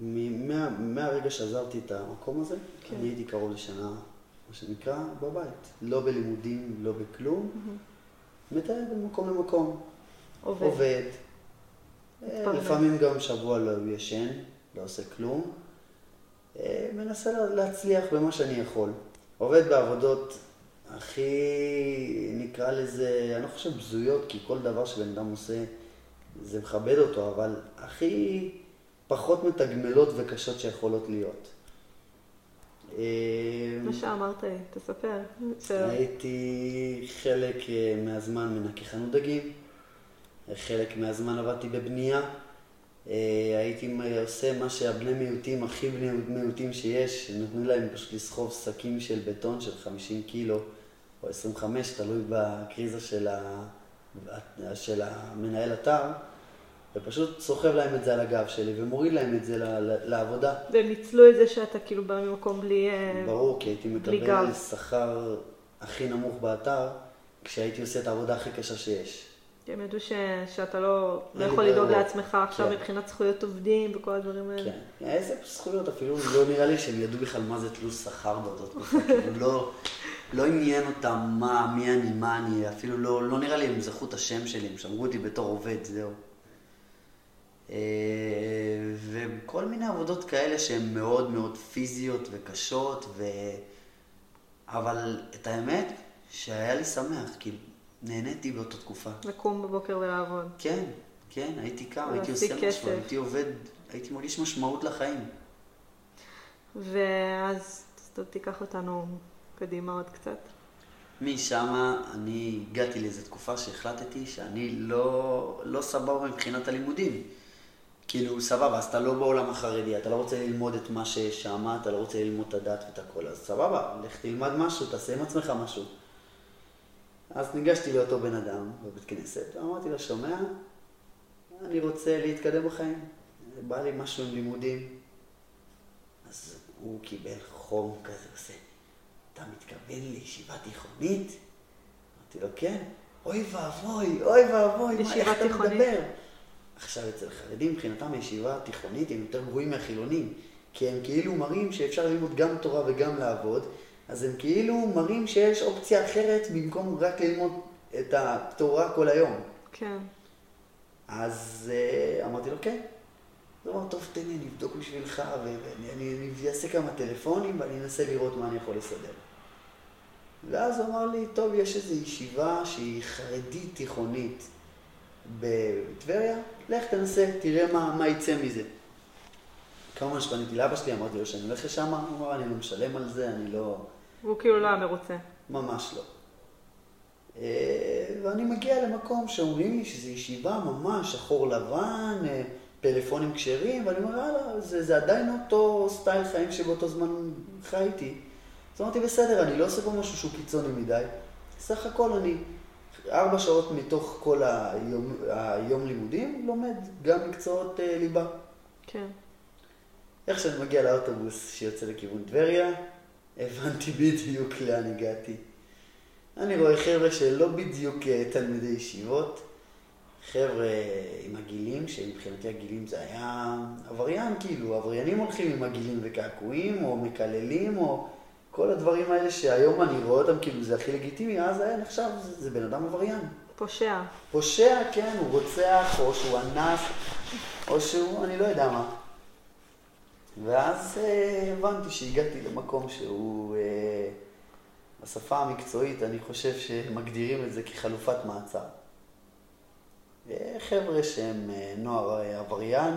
B: מ- מה, מהרגע שעזבתי את המקום הזה,
A: כן.
B: אני הייתי קרוב לשנה, מה שנקרא, בבית. לא בלימודים, לא בכלום. מטייל ממקום למקום.
A: עובד.
B: עובד. אה. לפעמים גם שבוע לא ישן, לא עושה כלום. אה, מנסה לה- להצליח במה שאני יכול. עובד בעבודות הכי, נקרא לזה, אני לא חושב בזויות, כי כל דבר שבן אדם עושה, זה מכבד אותו, אבל הכי פחות מתגמלות וקשות שיכולות להיות. אה,
A: מה שאמרת לי, תספר.
B: הייתי חלק אה, מהזמן מנקי חנות דגים, חלק מהזמן עבדתי בבנייה. אה, הייתי עושה מה שהבני מיעוטים, הכי בני מיעוטים שיש, נתנו להם פשוט לסחוב שקים של בטון של 50 קילו או 25, תלוי בקריזה של, ה... של המנהל אתר, ופשוט סוחב להם את זה על הגב שלי ומוריד להם את זה לעבודה.
A: והם ניצלו את זה שאתה כאילו בא ממקום בלי... אה,
B: ברור, כי הייתי מקבל. שכר הכי נמוך באתר, כשהייתי עושה את העבודה הכי קשה שיש.
A: כי הם ידעו ש... שאתה לא, לא יכול לדאוג
B: ברירות.
A: לעצמך עכשיו
B: כן.
A: מבחינת זכויות עובדים וכל הדברים האלה.
B: כן. איזה זכויות, אפילו לא נראה לי שהם ידעו בכלל מה זה תלוש שכר באותה תקופה, כאילו לא, לא עניין אותם מה, מי אני, מה אני, אפילו לא, לא נראה לי הם זכו את השם שלי, הם שמרו אותי בתור עובד, זהו. אה, וכל מיני עבודות כאלה שהן מאוד מאוד פיזיות וקשות, ו... אבל את האמת, שהיה לי שמח, כאילו, נהניתי באותה תקופה.
A: לקום בבוקר ולעבוד.
B: כן, כן, הייתי קם, הייתי עושה משהו. הייתי עובד, הייתי מרגיש משמעות לחיים.
A: ואז תיקח אותנו קדימה עוד קצת.
B: משם אני הגעתי לאיזו תקופה שהחלטתי שאני לא, לא סבבה מבחינת הלימודים. כאילו, סבבה, אז אתה לא בעולם החרדי, אתה לא רוצה ללמוד את מה ששם, אתה לא רוצה ללמוד את הדת ואת הכל, אז סבבה, לך תלמד משהו, תעשה עם עצמך משהו. אז ניגשתי לאותו בן אדם בבית כנסת, ואמרתי לו, שומע, אני רוצה להתקדם בחיים, בא לי משהו עם לימודים. אז הוא קיבל חום כזה, עושה, אתה מתכוון לישיבה תיכונית? אמרתי לו, כן. אוי ואבוי, אוי ואבוי, מה, איך אתה? מדבר? עכשיו, אצל חרדים, מבחינתם הישיבה התיכונית הם יותר גרועים מהחילונים, כי הם כאילו מראים שאפשר ללמוד גם תורה וגם לעבוד, אז הם כאילו מראים שיש אופציה אחרת במקום רק ללמוד את התורה כל היום.
A: כן.
B: אז uh, אמרתי לו, כן. הוא אמר, טוב, תן לי, אני אבדוק בשבילך, ואני אעשה כמה טלפונים ואני אנסה לראות מה אני יכול לסדר. ואז הוא אמר לי, טוב, יש איזו ישיבה שהיא חרדית תיכונית בטבריה, לך תנסה, תראה מה, מה יצא מזה. כמובן שפניתי לאבא שלי, אמרתי לו שאני הולך לשם, הוא אמר, אני לא משלם על זה, אני לא...
A: והוא כאילו לא היה מרוצה.
B: ממש לא. אה, ואני מגיע למקום שאומרים לי שזו ישיבה ממש שחור לבן, אה, פלאפונים כשרים, ואני אומר, יאללה, זה, זה עדיין אותו סטייל חיים שבאותו זמן חייתי. אז אמרתי, בסדר, אני לא עושה פה משהו שהוא קיצוני מדי. סך הכל אני ארבע שעות מתוך כל היום, היום לימודים לומד גם מקצועות אה, ליבה.
A: כן.
B: איך שאני מגיע לאוטובוס שיוצא לכיוון טבריה, הבנתי בדיוק לאן הגעתי. אני רואה חבר'ה שלא בדיוק אה, תלמידי ישיבות, חבר'ה עם הגילים, שמבחינתי הגילים זה היה עבריין, כאילו, עבריינים הולכים עם הגילים וקעקועים, או מקללים, או כל הדברים האלה שהיום אני רואה אותם כאילו זה הכי לגיטימי, אז היה נחשב, זה, זה בן אדם עבריין.
A: פושע.
B: פושע, כן, הוא רוצח, או שהוא אנס, או שהוא, אני לא יודע מה. ואז אה, הבנתי שהגעתי למקום שהוא, אה, בשפה המקצועית, אני חושב שמגדירים את זה כחלופת מעצר. אה, חבר'ה שהם נוער עבריין,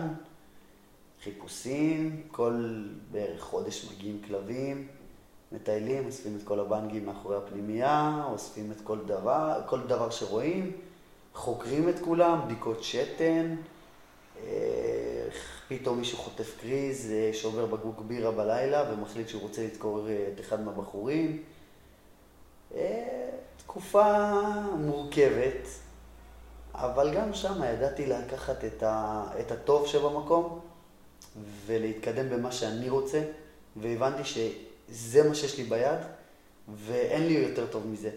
B: חיפושים, כל בערך חודש מגיעים כלבים. מטיילים, אוספים את כל הבנגים מאחורי הפנימייה, אוספים את כל דבר, כל דבר שרואים, חוקרים את כולם, בדיקות שתן, פתאום מישהו חוטף קריז, אה, שובר בקבוק בירה בלילה ומחליט שהוא רוצה לדקור אה, את אחד מהבחורים. תקופה מורכבת, אבל גם שם ידעתי לקחת את, ה, את הטוב שבמקום ולהתקדם במה שאני רוצה, והבנתי ש... זה מה שיש לי ביד, ואין לי יותר טוב מזה.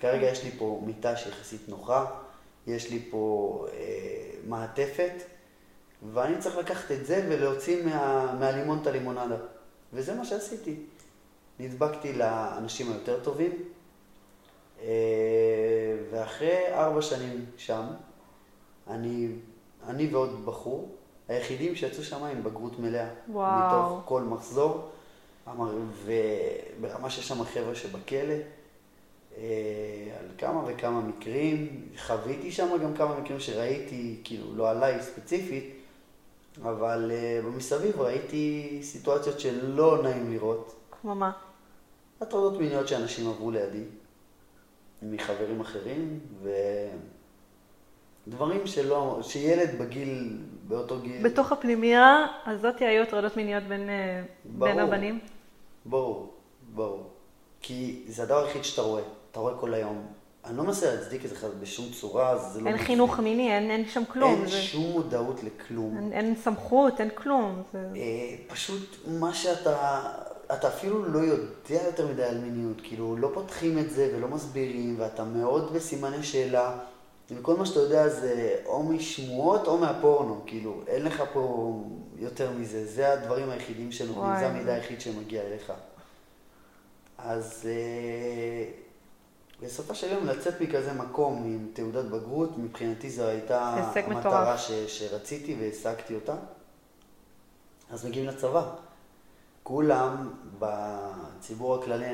B: כרגע יש לי פה מיטה שיחסית נוחה, יש לי פה אה, מעטפת, ואני צריך לקחת את זה ולהוציא מה, מהלימון את הלימונדה. וזה מה שעשיתי. נדבקתי לאנשים היותר טובים, אה, ואחרי ארבע שנים שם, אני, אני ועוד בחור, היחידים שיצאו שם עם בגרות מלאה.
A: וואו.
B: מתוך כל מחזור. וברמה שיש שם חבר'ה שבכלא, אה, על כמה וכמה מקרים, חוויתי שם גם כמה מקרים שראיתי, כאילו, לא עליי ספציפית, אבל uh, במסביב ראיתי סיטואציות שלא נעים לראות.
A: כמו מה?
B: הטרדות מיניות שאנשים עברו לידי, מחברים אחרים, ודברים שלא, שילד בגיל, באותו גיל...
A: בתוך הפנימייה הזאת היו הטרדות מיניות בין, אה, בין הבנים?
B: ברור, ברור. כי זה הדבר היחיד שאתה רואה, אתה רואה כל היום. אני לא מנסה להצדיק את זה בשום צורה, זה לא...
A: אין חינוך מיני, אין, אין שם כלום.
B: אין זה... שום מודעות לכלום.
A: אין, אין סמכות, אין כלום.
B: זה... אה, פשוט מה שאתה, אתה אפילו לא יודע יותר מדי על מיניות, כאילו לא פותחים את זה ולא מסבירים, ואתה מאוד בסימני שאלה. וכל מה שאתה יודע זה או משמועות או מהפורנו, כאילו, אין לך פה יותר מזה, זה הדברים היחידים שנותנים, זה המידע היחיד שמגיע אליך. אז אה, בסופו של יום לצאת מכזה מקום עם תעודת בגרות, מבחינתי זו הייתה המטרה ש, שרציתי והשגתי אותה. אז מגיעים לצבא. כולם בציבור הכללי,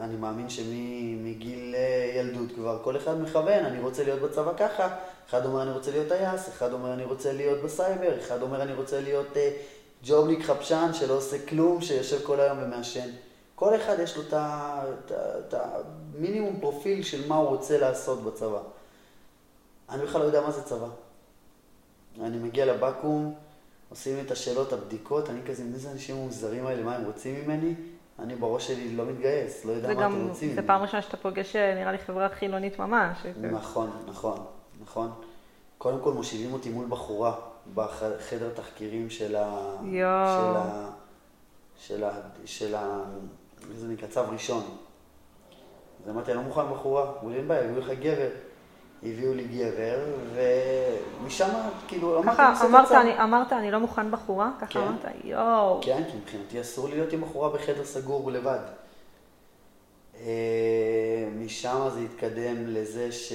B: אני מאמין שמגיל אה, ילדות כבר כל אחד מכוון, אני רוצה להיות בצבא ככה, אחד אומר אני רוצה להיות טייס, אחד אומר אני רוצה להיות בסייבר, אחד אומר אני רוצה להיות uh, ג'ובניק חפשן שלא עושה כלום, שיושב כל היום ומעשן. כל אחד יש לו את המינימום פרופיל של מה הוא רוצה לעשות בצבא. אני בכלל לא יודע מה זה צבא. אני מגיע לבקו"ם, עושים את השאלות, הבדיקות, אני כזה, מי זה האנשים המוזרים האלה, מה הם רוצים ממני? אני בראש שלי לא מתגייס, לא יודע מה אתם רוצים.
A: זה פעם ראשונה שאתה פוגש, אה, נראה לי, חברה חילונית ממש.
B: נכון, נכון, נכון. קודם כל מושיבים אותי מול בחורה בחדר תחקירים של ה...
A: יואו.
B: של ה... של ה... של ה... איך זה נקרא? צו ראשון. אז אמרתי, אני לא מוכן בחורה, אמרו לי, אין בעיה, הביאו לך גבר. הביאו לי גבר, ומשם, כאילו, אמרתי,
A: ככה אמרת. אני, אמרת, אני לא מוכן בחורה? ככה
B: כן.
A: אמרת? יואו.
B: כן, כי מבחינתי אסור להיות עם בחורה בחדר סגור לבד. אה, משם זה התקדם לזה ש...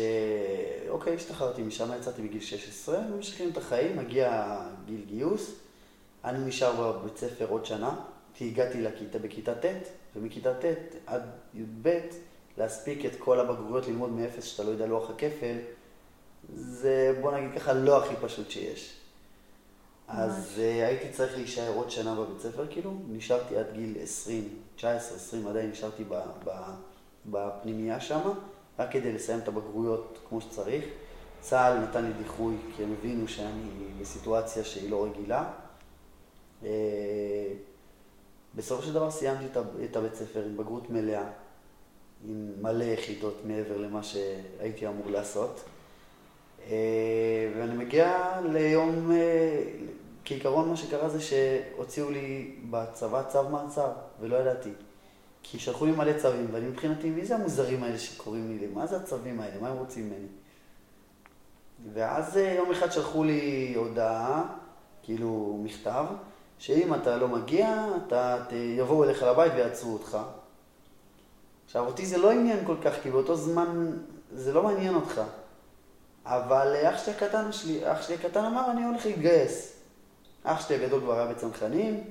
B: אוקיי, השתחררתי משם, יצאתי בגיל 16, ממשיכים את החיים, מגיע גיל גיוס, אני נשאר בבית ספר עוד שנה, כי הגעתי לכיתה בכיתה ט', ומכיתה ט' עד י"ב, להספיק את כל הבגרויות, ללמוד מאפס שאתה לא יודע לוח הכפל, זה בוא נגיד ככה לא הכי פשוט שיש. אז uh, הייתי צריך להישאר עוד שנה בבית ספר, כאילו, נשארתי עד גיל 20, 19, 20, עדיין נשארתי ב, ב, בפנימייה שם, רק כדי לסיים את הבגרויות כמו שצריך. צה"ל נתן לי דיחוי, כי הם הבינו שאני בסיטואציה שהיא לא רגילה. Uh, בסופו של דבר סיימתי את הבית ספר עם בגרות מלאה, עם מלא יחידות מעבר למה שהייתי אמור לעשות. אה, ואני מגיע ליום, אה, כעיקרון מה שקרה זה שהוציאו לי בצבא צו מעצר, ולא ידעתי. כי שלחו לי מלא צווים, ואני מבחינתי, מי זה המוזרים האלה שקוראים לי? מה זה הצווים האלה? מה הם רוצים ממני? ואז אה, יום אחד שלחו לי הודעה, כאילו מכתב, שאם אתה לא מגיע, אתה, יבואו אליך לבית ויעצרו אותך. עכשיו, אותי זה לא עניין כל כך, כי באותו זמן זה לא מעניין אותך. אבל אה, אח שלי הקטן שלי, אח שלי הקטן אמר, אני הולך להתגייס. אח שלי הגדול כבר היה בצנחנים,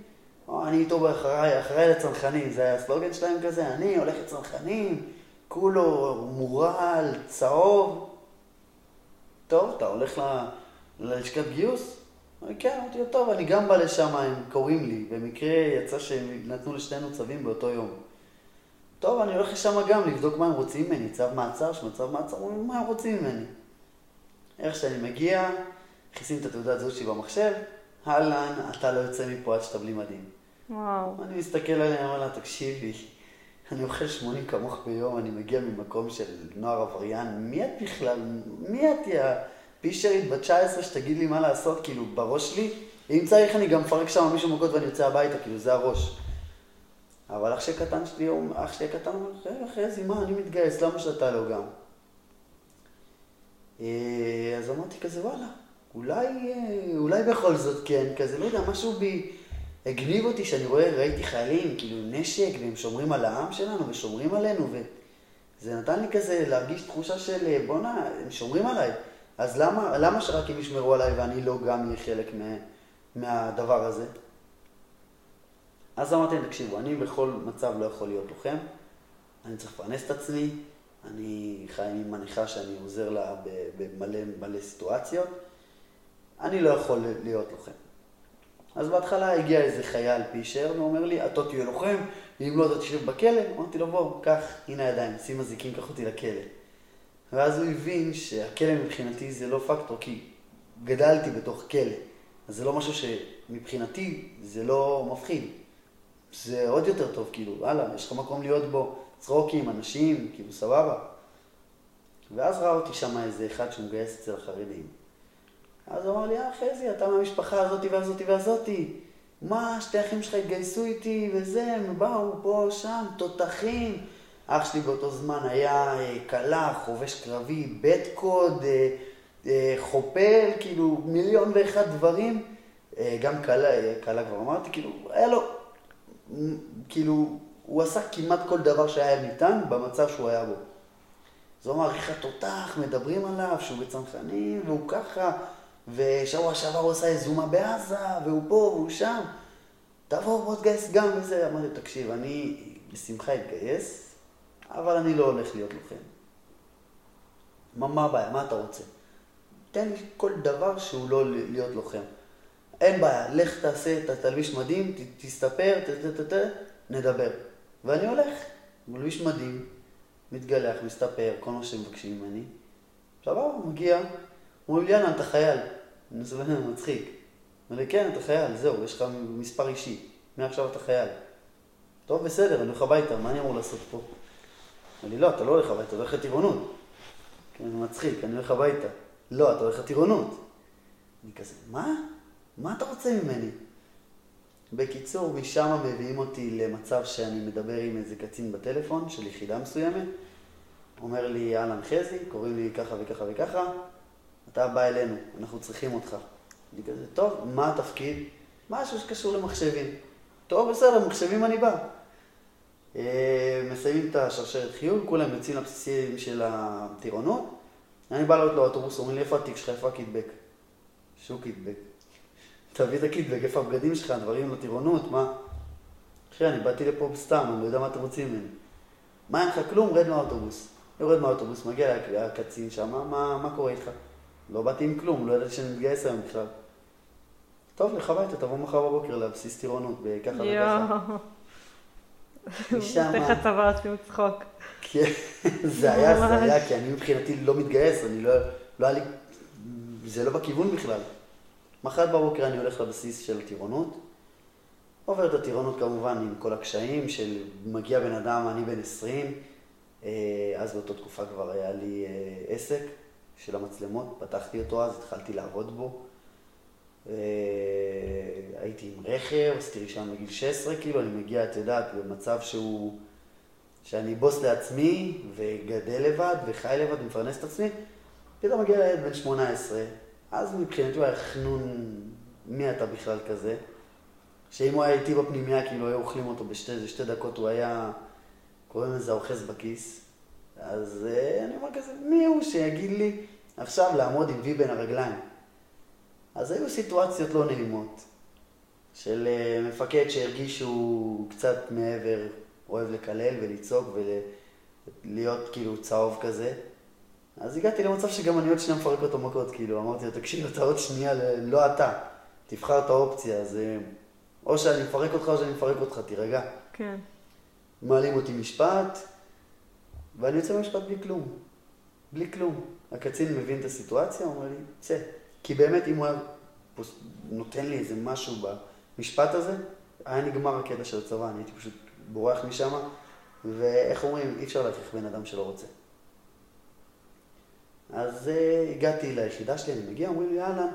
B: או, אני איתו באחריי, אחריי לצנחנים, זה היה הסלוגן שלהם כזה, אני הולך לצנחנים, כולו מורל, צהוב. טוב, אתה הולך ללשכת גיוס? כן, אמרתי לו, טוב, אני גם בא לשם, הם קוראים לי. במקרה יצא שהם נתנו לשנינו צווים באותו יום. טוב, אני הולך לשם גם לבדוק מה הם רוצים ממני, צו מעצר, שמצב מעצר, אומרים, מה הם רוצים ממני? איך שאני מגיע, מכניסים את התעודת זהות שלי במחשב, אהלן, אתה לא יוצא מפה עד שאתה בלי מדים.
A: וואו.
B: אני מסתכל עליה, אומר לה, תקשיבי, אני אוכל 80 כמוך ביום, אני מגיע ממקום של נוער עבריין, מי את בכלל? מי את, יא פישרית בת 19 שתגיד לי מה לעשות, כאילו, בראש שלי? אם צריך אני גם מפרק שם מישהו מכות ואני יוצא הביתה, כאילו, זה הראש. אבל אח שלי הקטן שלי, אח שלי הקטן אומר, רגע, חזי, מה, אני מתגייס, למה שאתה לא גם? אה, אז אמרתי כזה, וואלה, אולי, אה, אולי בכל זאת כן, כזה, לא יודע, משהו בי הגניב אותי שאני רואה, ראיתי חיילים, כאילו, נשק, והם שומרים על העם שלנו, ושומרים עלינו, וזה נתן לי כזה להרגיש תחושה של, אה, בואנה, הם שומרים עליי, אז למה, למה שרק הם ישמרו עליי ואני לא גם אהיה חלק מה, מהדבר הזה? אז אמרתי להם, תקשיבו, אני בכל מצב לא יכול להיות לוחם, אני צריך לפרנס את עצמי, אני חי עם מניחה שאני עוזר לה במלא מלא סיטואציות, אני לא יכול להיות לוחם. אז בהתחלה הגיע איזה חייל פישר ואומר לי, אתה תהיה לוחם, אם לא אתה תשב בכלא. אמרתי לו, בוא, קח, הנה הידיים, שים אזיקים, קח אותי לכלא. ואז הוא הבין שהכלא מבחינתי זה לא פקטור, כי גדלתי בתוך כלא. אז זה לא משהו שמבחינתי זה לא מפחיד. זה עוד יותר טוב, כאילו, וואלה, יש לך מקום להיות בו, צחוקים, אנשים, כאילו, סבבה. ואז ראה אותי שם איזה אחד שמגייס אצל החרדים. אז הוא אמר לי, אה, חזי, אתה מהמשפחה הזאתי והזאתי והזאתי. מה, שתי אחים שלך התגייסו איתי וזה, הם באו פה, שם, תותחים. אח שלי באותו זמן היה אה, כלה, חובש קרבי, בית קוד, אה, אה, חופל, כאילו מיליון ואחד דברים. גם כלה, אה, כלה כבר אמרתי, כאילו, היה לו, כאילו, הוא עשה כמעט כל דבר שהיה ניתן במצב שהוא היה בו. אמר, איך התותח, מדברים עליו, שהוא בצנחנים, והוא ככה, ושבוע שעבר הוא עשה יזומה בעזה, והוא פה והוא שם. תבוא, בוא תגייס גם וזה. אמרתי, תקשיב, אני בשמחה אתגייס, אבל אני לא הולך להיות לוחם. מה, מה הבעיה? מה אתה רוצה? תן לי כל דבר שהוא לא להיות לוחם. אין בעיה, לך תעשה, ת- תלביש מדים, ת- תסתפר, ת, ת, ת, ת, נדבר. ואני הולך, מלביש מדים, מתגלח, מסתפר, כל מה שמבקשים ממני. סבבה, מגיע, אומרים לי, יאללה, אתה חייל. אני מסתכל, מצחיק. אומר לי, כן, אתה חייל, זהו, יש לך מספר אישי, מעכשיו אתה חייל. טוב, בסדר, אני הולך הביתה, מה אני אמור לעשות פה? אמר לי, לא, אתה לא הולך הביתה, אתה הולך לטירונות. כן, זה מצחיק, אני הולך הביתה. לא, אתה הולך לטירונות. אני כזה, מה? מה אתה רוצה ממני? בקיצור, משם מביאים אותי למצב שאני מדבר עם איזה קצין בטלפון של יחידה מסוימת. אומר לי, אהלן חזי, קוראים לי ככה וככה וככה, אתה בא אלינו, אנחנו צריכים אותך. אני כזה, טוב, מה התפקיד? משהו שקשור למחשבים. טוב, בסדר, מחשבים אני בא. אה, מסיימים את השרשרת חיול, כולם יוצאים לבסיסים של הטירונות. אני בא לעלות לאוטובוס, אומרים לי, איפה התיק שלך, איפה הקיטבק? שהוא קיטבק. תביא את הקיטבק, איפה הבגדים שלך, דברים לטירונות, מה? אחי, אני באתי לפה סתם, אני לא יודע מה אתם רוצים ממני. מה אין לך כלום? רד מהאוטובוס. יורד מהאוטובוס, מגיע הקצין שם, מה, מה קורה איתך? לא באתי עם כלום, לא ידעתי שאני מתגייס היום בכלל. טוב, לך הביתה, תבוא מחר בבוקר לבסיס טירונות, בככה וככה.
A: משם... איך הצבא עושים צחוק.
B: כן, זה היה, זה היה, כי אני מבחינתי לא מתגייס, אני לא, לא היה לי, זה לא בכיוון בכלל. מחר בבוקר אני הולך לבסיס של טירונות, עובר את הטירונות כמובן עם כל הקשיים של מגיע בן אדם, אני בן 20, אה, אז באותה תקופה כבר היה לי אה, עסק של המצלמות, פתחתי אותו אז, התחלתי לעבוד בו. אה, הייתי עם רכב, עשיתי רישיון בגיל 16, כאילו, אני מגיע, את יודעת, במצב שהוא, שאני בוס לעצמי, וגדל לבד, וחי לבד, ומפרנס את עצמי, פתאום מגיע לילד בן 18, אז מבחינתי הוא היה חנון, מי אתה בכלל כזה? שאם הוא היה איתי בפנימייה, כאילו היו אוכלים אותו בשתי שתי דקות, הוא היה, קוראים לזה אוחז בכיס. אז אה, אני אומר כזה, מי הוא שיגיד לי עכשיו לעמוד עם וי בין הרגליים? אז היו סיטואציות לא נעימות, של אה, מפקד שהרגיש שהוא קצת מעבר, אוהב לקלל ולצעוק ולהיות כאילו צהוב כזה. אז הגעתי למצב שגם אני עוד שנייה מפרק אותו מכות, כאילו, אמרתי לו, תקשיב, אתה עוד שנייה, לא אתה, תבחר את האופציה, אז אה, או שאני מפרק אותך או שאני מפרק אותך, תירגע.
A: כן.
B: מעלים אותי משפט, ואני יוצא ממשפט בלי כלום. בלי כלום. הקצין מבין את הסיטואציה, הוא אומר לי, צא. כי באמת, אם הוא היה נותן לי איזה משהו במשפט הזה, היה נגמר הקטע של הצבא, אני הייתי פשוט בורח משם, ואיך אומרים, אי אפשר להכריח בן אדם שלא רוצה. אז uh, הגעתי ליחידה שלי, אני מגיע, אומרים לי, אהלן,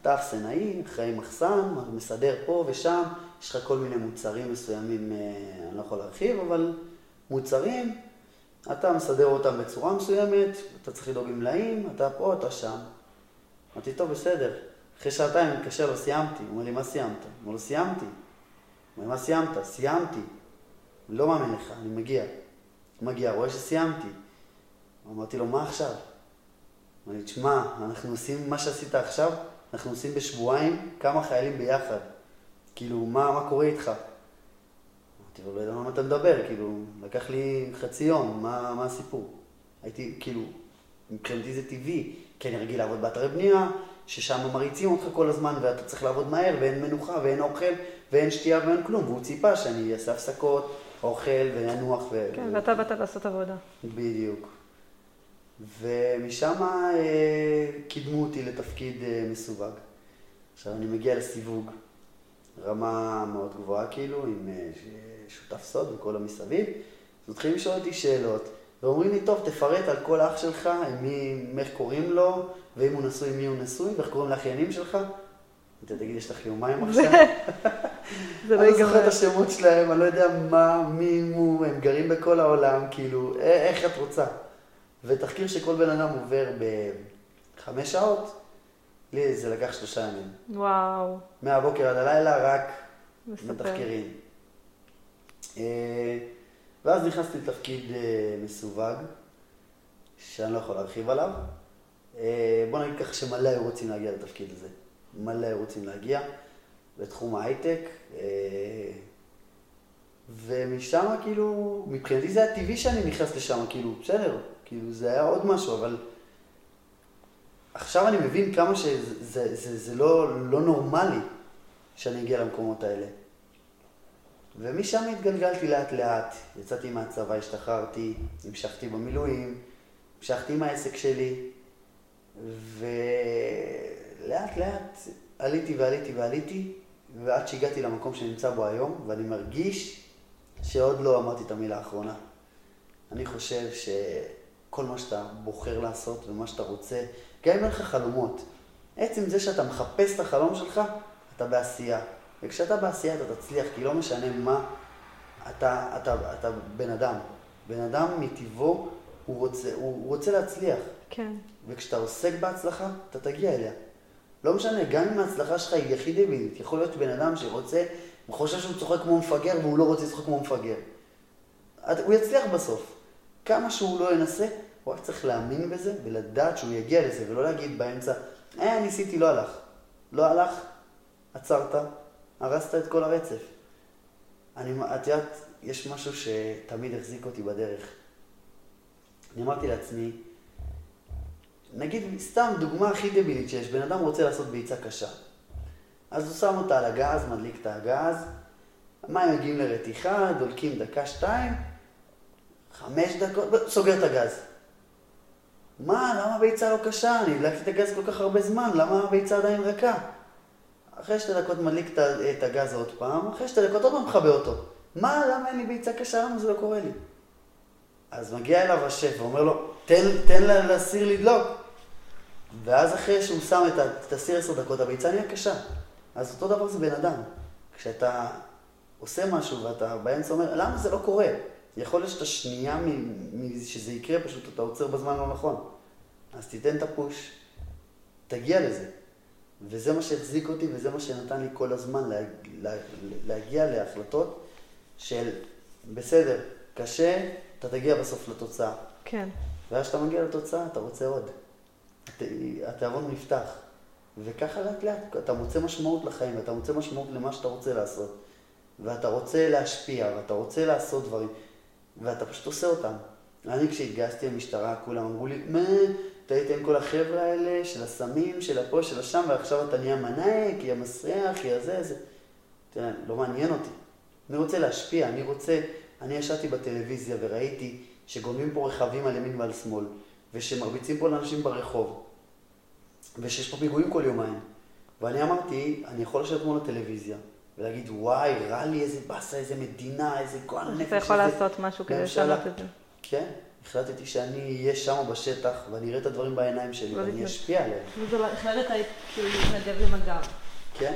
B: אתה אפסנאי, אחראי מחסן, מסדר פה ושם, יש לך כל מיני מוצרים מסוימים, uh, אני לא יכול להרחיב, אבל מוצרים, אתה מסדר אותם בצורה מסוימת, אתה צריך לדאוג למלאים, אתה פה, אתה שם. אמרתי, טוב, בסדר. אחרי שעתיים אני מתקשר לו, סיימתי. הוא אומר לי, מה סיימת? הוא אומר לו, סיימתי. הוא אומר, מה סיימת? סיימתי. לא מאמין לך, אני מגיע. מגיע, רואה שסיימתי. אמרתי לו, מה עכשיו? הוא אומר לי, תשמע, אנחנו עושים מה שעשית עכשיו, אנחנו עושים בשבועיים כמה חיילים ביחד. כאילו, מה, מה קורה איתך? אמרתי לו, לא יודע מה אתה מדבר, כאילו, לקח לי חצי יום, מה, מה הסיפור? הייתי, כאילו, מבחינתי זה טבעי, כי אני רגיל לעבוד באתרי בנייה, ששם מריצים אותך כל הזמן ואתה צריך לעבוד מהר ואין מנוחה ואין אוכל ואין שתייה ואין כלום, והוא ציפה שאני אעשה הפסקות, אוכל ואנוח ו...
A: כן, ואתה באת לעשות עבודה.
B: בדיוק. ומשם אה, קידמו אותי לתפקיד אה, מסווג. עכשיו אני מגיע לסיווג, רמה מאוד גבוהה כאילו, עם אה, שותף סוד וכל המסביב, אז מתחילים לשאול אותי שאלות. ואומרים לי, טוב, תפרט על כל אח שלך, מי, איך קוראים לו, ואם הוא נשוי, מי הוא נשוי, ואיך קוראים לאחיינים שלך. אתה תגיד, יש לך יומיים עכשיו? זה לא ייגמר. אני לא זוכר את השמות שלהם, אני לא יודע מה, מי הוא, הם גרים בכל העולם, כאילו, איך את רוצה? ותחקיר שכל בן אדם עובר בחמש שעות, לי זה לקח שלושה ימים.
A: וואו.
B: מהבוקר עד הלילה רק מתחקרים. ואז נכנסתי לתפקיד אה, מסווג, שאני לא יכול להרחיב עליו. אה, בוא נגיד ככה שמלא היו רוצים להגיע לתפקיד הזה. מלא היו רוצים להגיע לתחום ההייטק. אה, ומשם כאילו, מבחינתי זה היה טבעי שאני נכנס לשם, כאילו, בסדר, כאילו זה היה עוד משהו, אבל עכשיו אני מבין כמה שזה זה, זה, זה לא, לא נורמלי שאני אגיע למקומות האלה. ומשם התגלגלתי לאט לאט, יצאתי מהצבא, השתחררתי, המשכתי במילואים, המשכתי עם העסק שלי, ולאט לאט עליתי ועליתי ועליתי, ועד שהגעתי למקום שנמצא בו היום, ואני מרגיש שעוד לא אמרתי את המילה האחרונה. אני חושב שכל מה שאתה בוחר לעשות ומה שאתה רוצה, גם אם אין לך חלומות, עצם זה שאתה מחפש את החלום שלך, אתה בעשייה. וכשאתה בעשייה אתה תצליח, כי לא משנה מה, אתה, אתה, אתה בן אדם. בן אדם מטבעו, הוא רוצה, הוא, רוצה להצליח.
A: כן.
B: וכשאתה עוסק בהצלחה, אתה תגיע אליה. לא משנה, גם אם ההצלחה שלך היא הכי דבילית, יכול להיות בן אדם שרוצה, הוא חושב שהוא צוחק כמו מפגר והוא לא רוצה לצחוק כמו מפגר. הוא יצליח בסוף. כמה שהוא לא ינסה, הוא רק צריך להאמין בזה ולדעת שהוא יגיע לזה, ולא להגיד באמצע, אה, ניסיתי, לא הלך. לא הלך, עצרת, הרסת את כל הרצף. אני, את יודעת, יש משהו שתמיד החזיק אותי בדרך. אני אמרתי לעצמי, נגיד, סתם דוגמה הכי דבילית שיש, בן אדם רוצה לעשות בעיצה קשה. אז הוא שם אותה על הגז, מדליק את הגז, המים מגיעים לרתיחה, דולקים דקה, שתיים, חמש דקות, סוגר את הגז. מה, למה הביצה לא קשה? אני הדלקתי את הגז כל כך הרבה זמן, למה הביצה עדיין ריקה? אחרי שתי דקות מדליק את הגז עוד פעם, אחרי שתי דקות עוד פעם מכבה אותו. מה, למה אין לי ביצה קשה? למה זה לא קורה לי? אז מגיע אליו השף ואומר לו, תן, תן לסיר לדלוק. ואז אחרי שהוא שם את הסיר עשר דקות, הביצה נהיה קשה. אז אותו דבר זה בן אדם. כשאתה עושה משהו ואתה באמצע אומר, למה זה לא קורה? יכול להיות שאתה שנייה שזה יקרה, פשוט אתה עוצר בזמן לא נכון. אז תיתן את הפוש, תגיע לזה. וזה מה שהחזיק אותי וזה מה שנתן לי כל הזמן לה, לה, להגיע להחלטות של בסדר, קשה, אתה תגיע בסוף לתוצאה.
A: כן.
B: ואז כשאתה מגיע לתוצאה, אתה רוצה עוד. התיאבון נפתח. וככה לאט לאט אתה מוצא משמעות לחיים, ואתה מוצא משמעות למה שאתה רוצה לעשות. ואתה רוצה להשפיע, ואתה רוצה לעשות דברים, ואתה פשוט עושה אותם. אני כשהתגייסתי למשטרה, כולם אמרו לי, מה, אתה היית עם כל החבר'ה האלה, של הסמים, של הפה, של השם, ועכשיו אתה נהיה מנאק, יא מסריח, יא זה, זה. תראה, לא מעניין אותי. אני רוצה להשפיע, אני רוצה... אני ישבתי בטלוויזיה וראיתי שגונבים פה רכבים על ימין ועל שמאל, ושמרביצים פה לאנשים ברחוב, ושיש פה פיגועים כל יומיים. ואני אמרתי, אני יכול לשבת מול הטלוויזיה ולהגיד, וואי, רע לי איזה באסה, איזה מדינה, איזה גועל נפש.
A: אתה יכול לעשות משהו כדי לשנות את זה.
B: כן, החלטתי שאני אהיה שם בשטח ואני אראה את הדברים בעיניים שלי לא ואני אשפיע עליהם.
A: החלטת כאילו להתנדב למג"ב.
B: כן,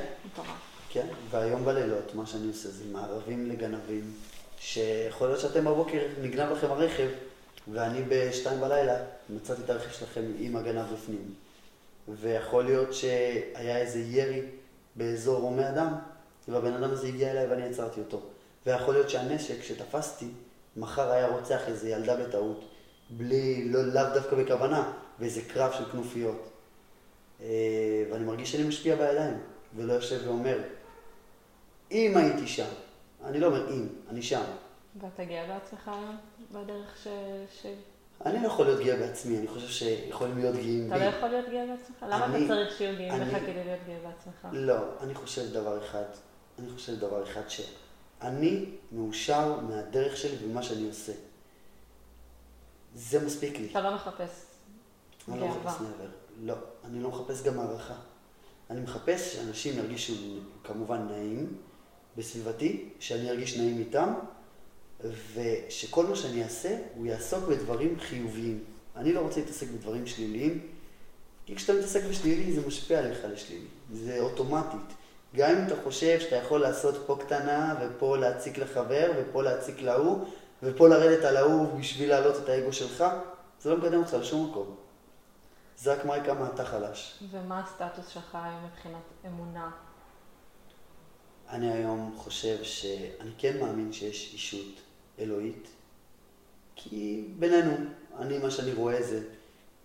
B: כן, והיום בלילות מה שאני עושה זה מערבים לגנבים, שיכול להיות שאתם בבוקר נגנב לכם הרכב ואני בשתיים בלילה מצאתי את הרכב שלכם עם הגנב בפנים. ויכול להיות שהיה איזה ירי באזור הומי אדם, והבן אדם הזה הגיע אליי ואני עצרתי אותו. ויכול להיות שהנשק שתפסתי, מחר היה רוצח איזה ילדה בטעות, בלי, לא, לאו דווקא בכוונה, באיזה קרב של כנופיות. אה, ואני מרגיש שאני משפיע בידיים, ולא יושב ואומר, אם הייתי שם, אני לא אומר אם, אני שם.
A: ואתה גאה בעצמך בדרך ש... ש...
B: אני לא יכול להיות גאה בעצמי, אני חושב שיכולים להיות גאים
A: בי. אתה לא יכול להיות גאה בעצמך? למה אתה צריך שיהיו גאים בך כדי להיות גאה בעצמך?
B: לא, אני חושב דבר אחד, אני חושב דבר אחד, שאני מאושר מהדרך שלי ומה שאני עושה. זה מספיק לי.
A: אתה לא מחפש.
B: אני לא מחפש מעבר. לא, אני לא מחפש גם הערכה. אני מחפש שאנשים ירגישו כמובן נעים בסביבתי, שאני ארגיש נעים איתם, ושכל מה שאני אעשה, הוא יעסוק בדברים חיוביים. אני לא רוצה להתעסק בדברים שליליים, כי כשאתה מתעסק בשלילי זה משפיע עליך לשלילי, זה אוטומטית. גם אם אתה חושב שאתה יכול לעשות פה קטנה, ופה להציק לחבר, ופה להציק להוא, ופה לרדת על ההוא בשביל להעלות את האגו שלך, זה לא מקדם אותך לשום מקום. זה רק מראה כמה אתה חלש.
A: ומה הסטטוס שלך היום מבחינת אמונה?
B: אני היום חושב שאני כן מאמין שיש אישות אלוהית, כי בינינו, אני, מה שאני רואה זה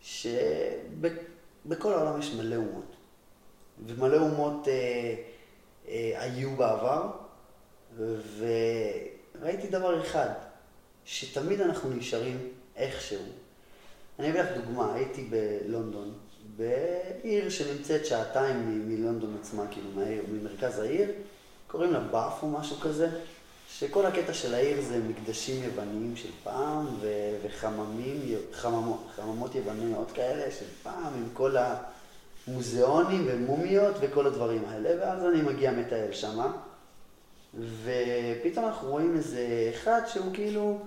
B: שבכל העולם יש מלא אומות, ומלא אומות אה, היו בעבר, וראיתי דבר אחד, שתמיד אנחנו נשארים איכשהו. אני אביא לך דוגמה, הייתי בלונדון, בעיר שנמצאת שעתיים מלונדון עצמה, כאילו מהעיר, ממרכז העיר, קוראים לה באף או משהו כזה, שכל הקטע של העיר זה מקדשים יווניים של פעם וחממים, חממות, חממות יווניות כאלה של פעם עם כל מוזיאונים ומומיות וכל הדברים האלה, ואז אני מגיע מטייל שמה, ופתאום אנחנו רואים איזה אחד שהוא כאילו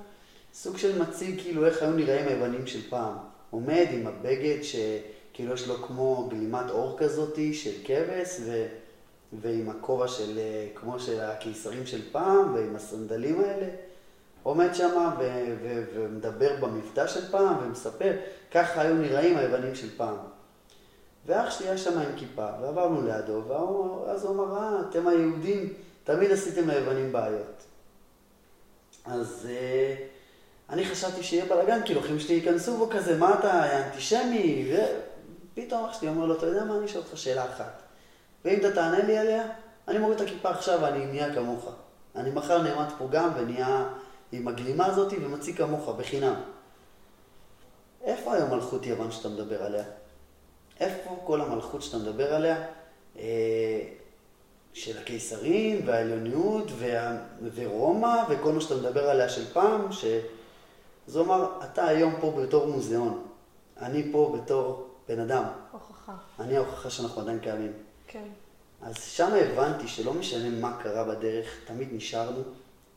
B: סוג של מציג כאילו איך היו נראים היוונים של פעם. עומד עם הבגד שכאילו יש לו כמו גלימת אור כזאתי של כבש, ו... ועם הכובע של, אה, כמו של הקיסרים של פעם, ועם הסנדלים האלה. עומד שם ו- ו- ומדבר במבטא של פעם ומספר, ככה היו נראים היוונים של פעם. ואח שלי היה שם עם כיפה, ועברנו לידו, ואז הוא אמר, אה, אתם היהודים, תמיד עשיתם ליוונים בעיות. אז אה, אני חשבתי שיהיה בלאגן, כאילו, אחים שלי ייכנסו בו כזה, מה אתה, אנטישמי? ופתאום אח שלי אומר לו, אתה יודע מה, אני אשאל אותך שאלה אחת. ואם אתה תענה לי עליה, אני מוריד את הכיפה עכשיו ואני נהיה כמוך. אני מחר נעמד פה גם ונהיה עם הגלימה הזאת ומציג כמוך, בחינם. איפה היום מלכות יוון שאתה מדבר עליה? איפה כל המלכות שאתה מדבר עליה? אה, של הקיסרים והעליוניות וה... ורומא וכל מה שאתה מדבר עליה של פעם, ש... זה אומר, אתה היום פה בתור מוזיאון, אני פה בתור בן אדם.
A: הוכחה.
B: אני ההוכחה שאנחנו עדיין קיימים.
A: כן.
B: אז שם הבנתי שלא משנה מה קרה בדרך, תמיד נשארנו,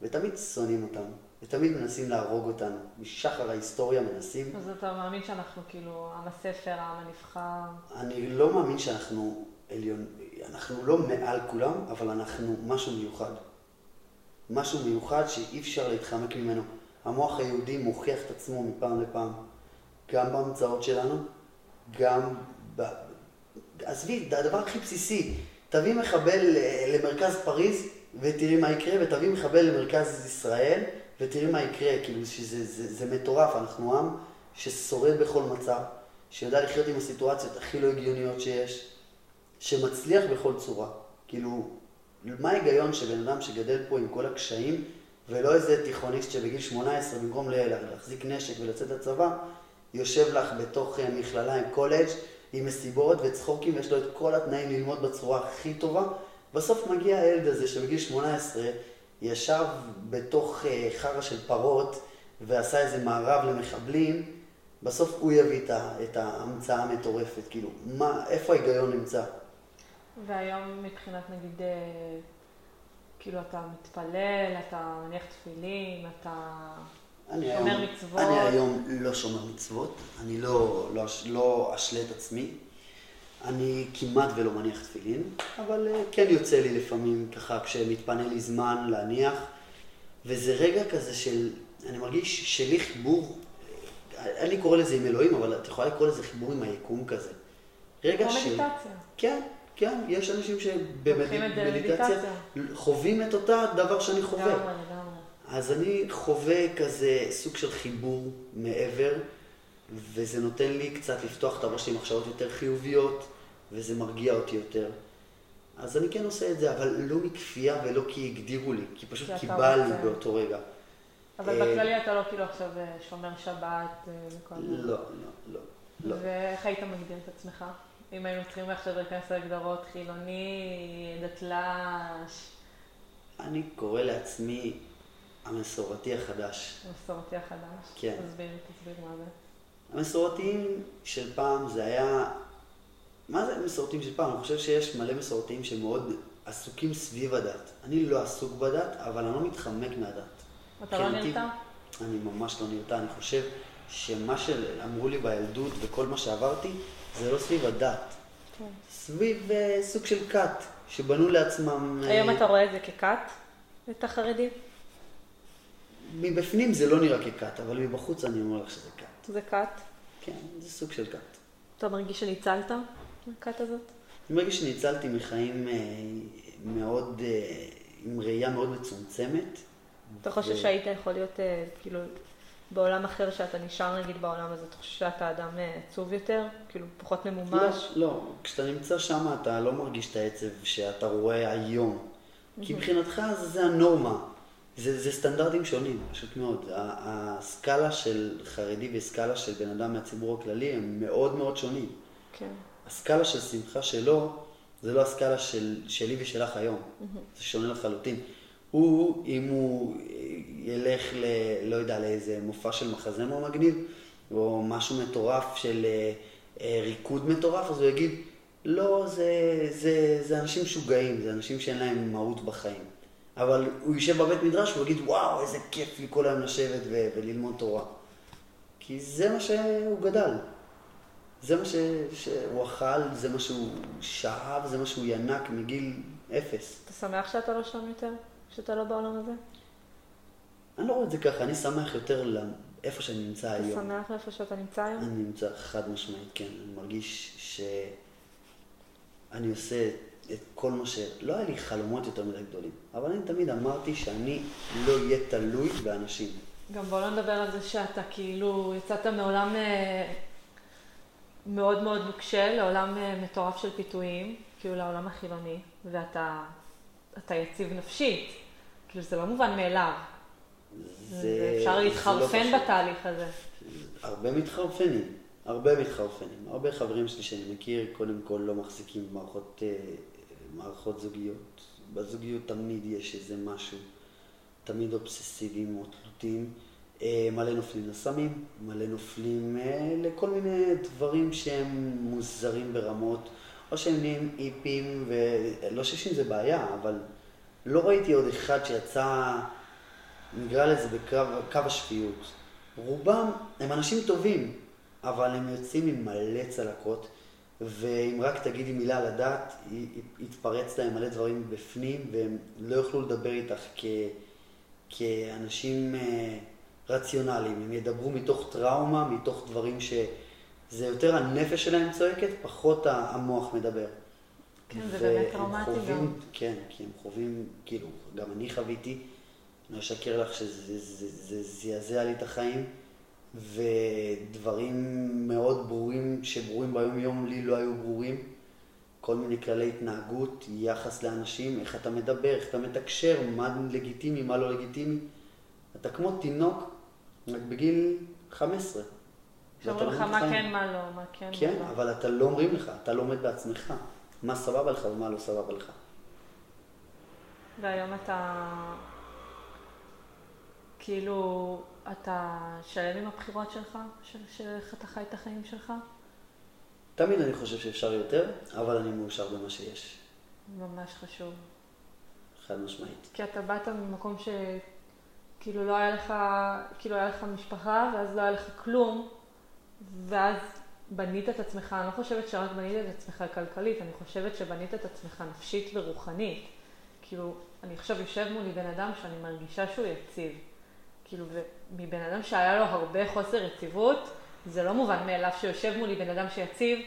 B: ותמיד שונאים אותנו, ותמיד מנסים להרוג אותנו. משחר ההיסטוריה מנסים.
A: אז אתה מאמין שאנחנו כאילו עם הספר, העם הנבחר?
B: אני לא מאמין שאנחנו עליון, אנחנו לא מעל כולם, אבל אנחנו משהו מיוחד. משהו מיוחד שאי אפשר להתחמק ממנו. המוח היהודי מוכיח את עצמו מפעם לפעם, גם בהמצאות שלנו, גם ב... עזבי, הדבר הכי בסיסי. תביא מחבל אה, למרכז פריז ותראי מה יקרה, ותביא מחבל למרכז ישראל ותראי מה יקרה. כאילו, שזה, זה, זה מטורף, אנחנו עם ששורד בכל מצב, שיודע לחיות עם הסיטואציות הכי לא הגיוניות שיש, שמצליח בכל צורה. כאילו, מה ההיגיון שבן אדם שגדל פה עם כל הקשיים, ולא איזה תיכוניסט שבגיל 18, במקום להחזיק נשק ולצאת לצבא, יושב לך בתוך אה, מכללה עם קולג' עם מסיבות וצחוקים, ויש לו את כל התנאים ללמוד בצורה הכי טובה. בסוף מגיע הילד הזה שבגיל 18 ישב בתוך אה, חרא של פרות ועשה איזה מערב למחבלים, בסוף הוא יביא את ההמצאה המטורפת. כאילו, מה, איפה ההיגיון נמצא?
A: והיום מבחינת נגיד, אה, כאילו אתה מתפלל, אתה מניח תפילין, אתה שומר
B: היום,
A: מצוות.
B: אני היום לא שומר מצוות, אני לא, לא, לא אשלה את עצמי. אני כמעט ולא מניח תפילין, אבל אה, כן יוצא לי לפעמים ככה כשמתפנה לי זמן להניח, וזה רגע כזה של, אני מרגיש שלי חיבור, אה, אני קורא לזה עם אלוהים, אבל את יכולה לקרוא לזה חיבור עם היקום כזה. רגע
A: כמו
B: של...
A: מדיטציה.
B: כן, כן, יש אנשים שבמדיטציה. חווים את אותה דבר שאני חווה.
A: לגמרי, לגמרי.
B: אז אני חווה כזה סוג של חיבור מעבר, וזה נותן לי קצת לפתוח את הראש עם מחשבות יותר חיוביות, וזה מרגיע אותי יותר. אז אני כן עושה את זה, אבל לא מכפייה ולא כי הגדירו לי, כי פשוט
A: כי
B: בא לי
A: רוצה.
B: באותו רגע.
A: אבל
B: אה,
A: בכללי אתה לא כאילו עכשיו אה, שומר שבת אה, וכל זה.
B: לא, לא, לא, לא.
A: ואיך היית מגדיר את עצמך? אם היינו צריכים עכשיו להיכנס להגדרות חילוני, דתל"ש,
B: אני קורא לעצמי המסורתי החדש.
A: מסורתי החדש.
B: כן.
A: תסביר, תסביר מה זה.
B: המסורתיים של פעם זה היה... מה זה מסורתיים של פעם? אני חושב שיש מלא מסורתיים שמאוד עסוקים סביב הדת. אני לא עסוק בדת, אבל אני לא מתחמק מהדת.
A: אתה לא נרתע?
B: אני ממש לא נרתע. אני חושב שמה שאמרו לי בילדות וכל מה שעברתי, זה לא סביב הדת.
A: כן.
B: סביב אה, סוג של כת, שבנו לעצמם... אה,
A: היום אתה רואה את זה ככת? את החרדים?
B: מבפנים זה לא נראה ככת, אבל מבחוץ אני אומר לך שזה כת.
A: זה כת?
B: כן, זה סוג של כת.
A: אתה מרגיש שניצלת מהכת הזאת?
B: אני מרגיש שניצלתי מחיים אה, מאוד, אה, עם ראייה מאוד מצומצמת.
A: אתה חושב שהיית יכול להיות אה, כאילו בעולם אחר שאתה נשאר נגיד בעולם הזה, אתה חושב שאתה אדם עצוב יותר? כאילו פחות ממומש?
B: לא, לא, כשאתה נמצא שם אתה לא מרגיש את העצב שאתה רואה היום. כי מבחינתך זה, זה הנורמה. זה, זה סטנדרטים שונים, פשוט מאוד. הסקאלה של חרדי וסקאלה של בן אדם מהציבור הכללי הם מאוד מאוד שונים.
A: כן.
B: הסקאלה של שמחה שלו, זה לא הסקאלה של, שלי ושלך היום. זה שונה לחלוטין. הוא, אם הוא ילך ל... לא יודע, לאיזה מופע של מחזמר מגניב, או משהו מטורף של אה, אה, ריקוד מטורף, אז הוא יגיד, לא, זה, זה, זה אנשים משוגעים, זה אנשים שאין להם מהות בחיים. אבל הוא יישב בבית מדרש והוא יגיד, וואו, איזה כיף לי כל היום לשבת ו- וללמוד תורה. כי זה מה שהוא גדל. זה מה ש... שהוא אכל, זה מה שהוא שאב, זה מה שהוא ינק מגיל אפס.
A: אתה שמח שאתה לא שם יותר? שאתה לא בעולם הזה?
B: אני לא רואה את זה ככה, אני שמח יותר לאיפה שאני נמצא
A: אתה
B: היום.
A: שמח איפה שאתה נמצא היום?
B: אני נמצא חד משמעית, כן. אני מרגיש שאני עושה את כל מה ש... לא היה לי חלומות יותר מדי גדולים, אבל אני תמיד אמרתי שאני לא אהיה תלוי באנשים.
A: גם בוא לא נדבר על זה שאתה כאילו יצאת מעולם אה, מאוד מאוד נוקשה לעולם אה, מטורף של פיתויים, כאילו לעולם החילוני, ואתה אתה יציב נפשית. כאילו זה לא מובן מאליו.
B: זה...
A: אפשר
B: לא
A: להתחרפן
B: פשוט.
A: בתהליך הזה.
B: הרבה מתחרפנים, הרבה מתחרפנים. הרבה חברים שלי שאני מכיר, קודם כל לא מחזיקים במערכות אה, מערכות זוגיות. בזוגיות תמיד יש איזה משהו, תמיד אובססיביים או תלותיים. אה, מלא נופלים לסמים, מלא נופלים אה, לכל מיני דברים שהם מוזרים ברמות, או שהם נהיים איפים, ולא שיש עם זה בעיה, אבל לא ראיתי עוד אחד שיצא, נקרא לזה בקו קו השפיות. רובם הם אנשים טובים, אבל הם יוצאים עם מלא צלקות, ואם רק תגידי מילה על הדת, יתפרץ להם מלא דברים בפנים, והם לא יוכלו לדבר איתך כ, כאנשים אה, רציונליים. הם ידברו מתוך טראומה, מתוך דברים שזה יותר הנפש שלהם צועקת, פחות המוח מדבר.
A: כן, זה באמת טראומטי גם.
B: כן, כי הם חווים, כאילו, גם אני חוויתי, אני אשקר לך שזה זה, זה זעזע לי את החיים, ודברים מאוד ברורים, שברורים ביום יום לי לא היו ברורים. כל מיני כללי התנהגות, יחס לאנשים, איך אתה מדבר, איך אתה מתקשר, מה לגיטימי, מה לא לגיטימי. אתה כמו תינוק, רק בגיל 15.
A: שאומרים לך
B: ואתה לומד
A: מה. כן, מה לא, מה כן, מה
B: כן,
A: לא.
B: אבל אתה לא אומרים לך, אתה לומד בעצמך. מה סבבה לך ומה לא סבבה לך.
A: והיום אתה, כאילו, אתה שלם עם הבחירות שלך, של, איך אתה חי את החיים שלך?
B: תמיד אני חושב שאפשר יותר, אבל אני מאושר במה שיש.
A: ממש חשוב.
B: חד משמעית.
A: כי אתה באת ממקום שכאילו לא היה לך, כאילו היה לך משפחה, ואז לא היה לך כלום, ואז בנית את עצמך, אני לא חושבת שרק בנית את עצמך כלכלית, אני חושבת שבנית את עצמך נפשית ורוחנית. כאילו, אני עכשיו יושב מולי בן אדם שאני מרגישה שהוא יציב. כאילו, ומבן אדם שהיה לו הרבה חוסר יציבות, זה לא מובן מאליו שיושב מולי בן אדם שיציב,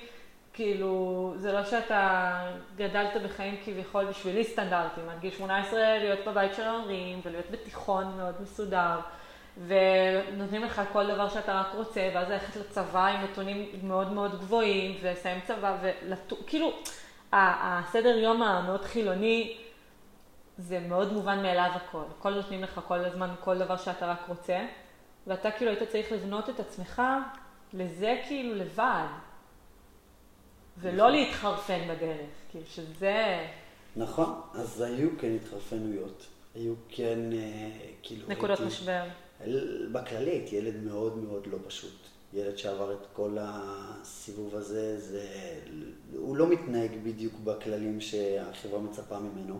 A: כאילו, זה לא שאתה גדלת בחיים כביכול בשבילי סטנדרטים, עד גיל 18 להיות בבית של ההורים ולהיות בתיכון מאוד מסודר, ונותנים לך כל דבר שאתה רק רוצה, ואז ללכת לצבא עם נתונים מאוד מאוד גבוהים, ולסיים צבא, וכאילו, הסדר יום המאוד חילוני, זה מאוד מובן מאליו הכל. הכל נותנים לך כל הזמן, כל דבר שאתה רק רוצה, ואתה כאילו היית צריך לבנות את עצמך לזה כאילו לבד, ולא להתחרפן בדרך, כאילו שזה
B: נכון, אז היו כן התחרפנויות. היו כן, אה, כאילו...
A: נקודות
B: הייתי-
A: משבר.
B: בכללי הייתי ילד מאוד מאוד לא פשוט. ילד שעבר את כל הסיבוב הזה, זה... הוא לא מתנהג בדיוק בכללים שהחברה מצפה ממנו.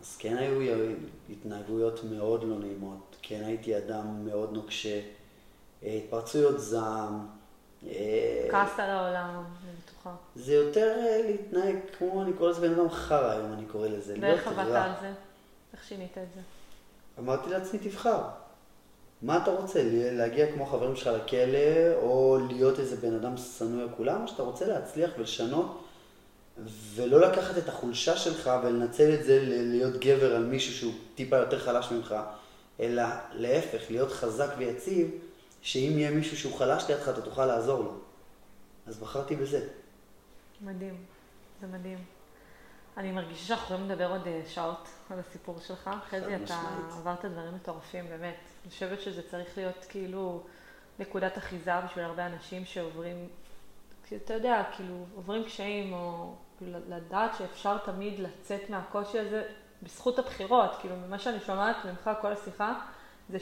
B: אז כן היו התנהגויות מאוד לא נעימות, כן הייתי אדם מאוד נוקשה, אה, התפרצויות זעם. אה,
A: כעסת על העולם, בטוחה.
B: זה יותר אה, להתנהג כמו, אני קורא לזה בן אדם חרא היום, אני קורא לזה.
A: ואיך עבדת. על זה? איך שינית את זה?
B: אמרתי לעצמי, תבחר. מה אתה רוצה? להגיע כמו חברים שלך לכלא, או להיות איזה בן אדם שנוא על כולם, או שאתה רוצה להצליח ולשנות, ולא לקחת את החולשה שלך ולנצל את זה להיות גבר על מישהו שהוא טיפה יותר חלש ממך, אלא להפך, להיות חזק ויציב, שאם יהיה מישהו שהוא חלש לידך, אתה תוכל לעזור לו. אז בחרתי בזה.
A: מדהים, זה מדהים. אני מרגישה שאנחנו יכולים לדבר עוד אה, שעות על הסיפור שלך. חזי, אתה. עברת דברים מטורפים, באמת. אני חושבת שזה צריך להיות כאילו נקודת אחיזה בשביל הרבה אנשים שעוברים, אתה יודע, כאילו, עוברים קשיים, או כאילו לדעת שאפשר תמיד לצאת מהקושי הזה בזכות הבחירות. כאילו, ממה שאני שומעת ממך כל השיחה, זה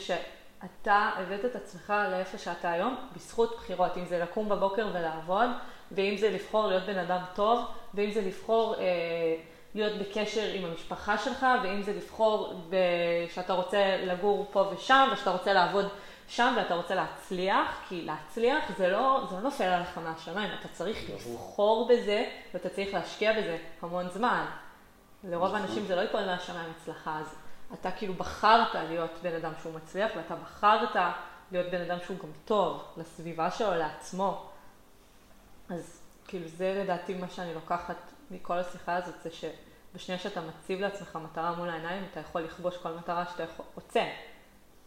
A: אתה הבאת את עצמך לאיפה שאתה היום בזכות בחירות, אם זה לקום בבוקר ולעבוד, ואם זה לבחור להיות בן אדם טוב, ואם זה לבחור אה, להיות בקשר עם המשפחה שלך, ואם זה לבחור ב... שאתה רוצה לגור פה ושם, ושאתה רוצה לעבוד שם ואתה רוצה להצליח, כי להצליח זה לא, זה לא נופל עליך מהשמיים, אתה צריך לבחור בזה, ואתה צריך להשקיע בזה המון זמן. לרוב
B: נכון.
A: האנשים זה לא ייפול מהשמיים הצלחה, אז אתה כאילו בחרת להיות בן אדם שהוא מצליח, ואתה בחרת להיות בן אדם שהוא גם טוב לסביבה שלו, לעצמו. אז כאילו זה לדעתי מה שאני לוקחת מכל השיחה הזאת, זה שבשנייה שאתה מציב לעצמך מטרה מול העיניים, אתה יכול לכבוש כל מטרה שאתה יכול, רוצה.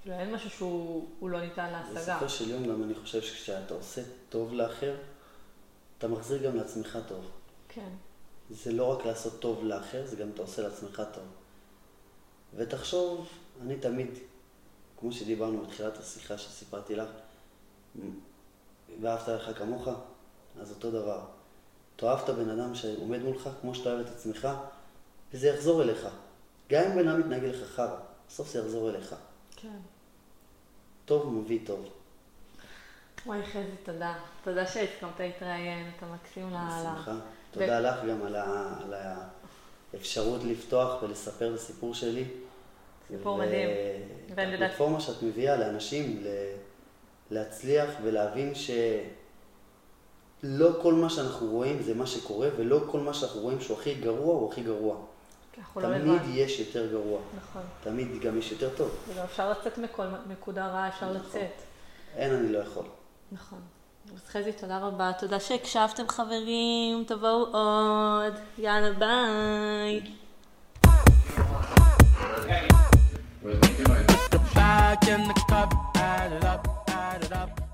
A: כאילו אין משהו שהוא לא ניתן להשגה.
B: בסופו של יום גם אני חושב שכשאתה עושה טוב לאחר, אתה מחזיר גם לעצמך טוב.
A: כן.
B: זה לא רק לעשות טוב לאחר, זה גם אתה עושה לעצמך טוב. ותחשוב, אני תמיד, כמו שדיברנו בתחילת השיחה שסיפרתי לך, ואהבת לך כמוך, אז אותו דבר. תאהב את הבן אדם שעומד מולך כמו שאתה אוהב את עצמך, וזה יחזור אליך. גם אם בן אדם מתנהג לך חרא, בסוף זה יחזור אליך.
A: כן.
B: טוב מביא טוב.
A: וואי חזי, תודה. תודה שהסכמת להתראיין, אתה מקסים לאללה.
B: בשמחה. תודה לך גם על, ה, על האפשרות לפתוח ולספר את הסיפור שלי.
A: סיפור מדהים. ואני יודעת-
B: הפלטפורמה שאת מביאה לאנשים ל- להצליח ולהבין שלא כל מה שאנחנו רואים זה מה שקורה, ולא כל מה שאנחנו רואים שהוא הכי גרוע הוא הכי גרוע.
A: לא
B: תמיד
A: לבד.
B: יש יותר גרוע.
A: נכון.
B: תמיד גם יש יותר טוב.
A: וגם אפשר לצאת מכל נקודה רעה, אפשר
B: נכון.
A: לצאת.
B: אין, אני לא יכול.
A: נכון. אז חזי, תודה רבה. תודה שהקשבתם חברים, תבואו עוד. יאללה, ביי.
C: The back in the cup, add it up, add it up.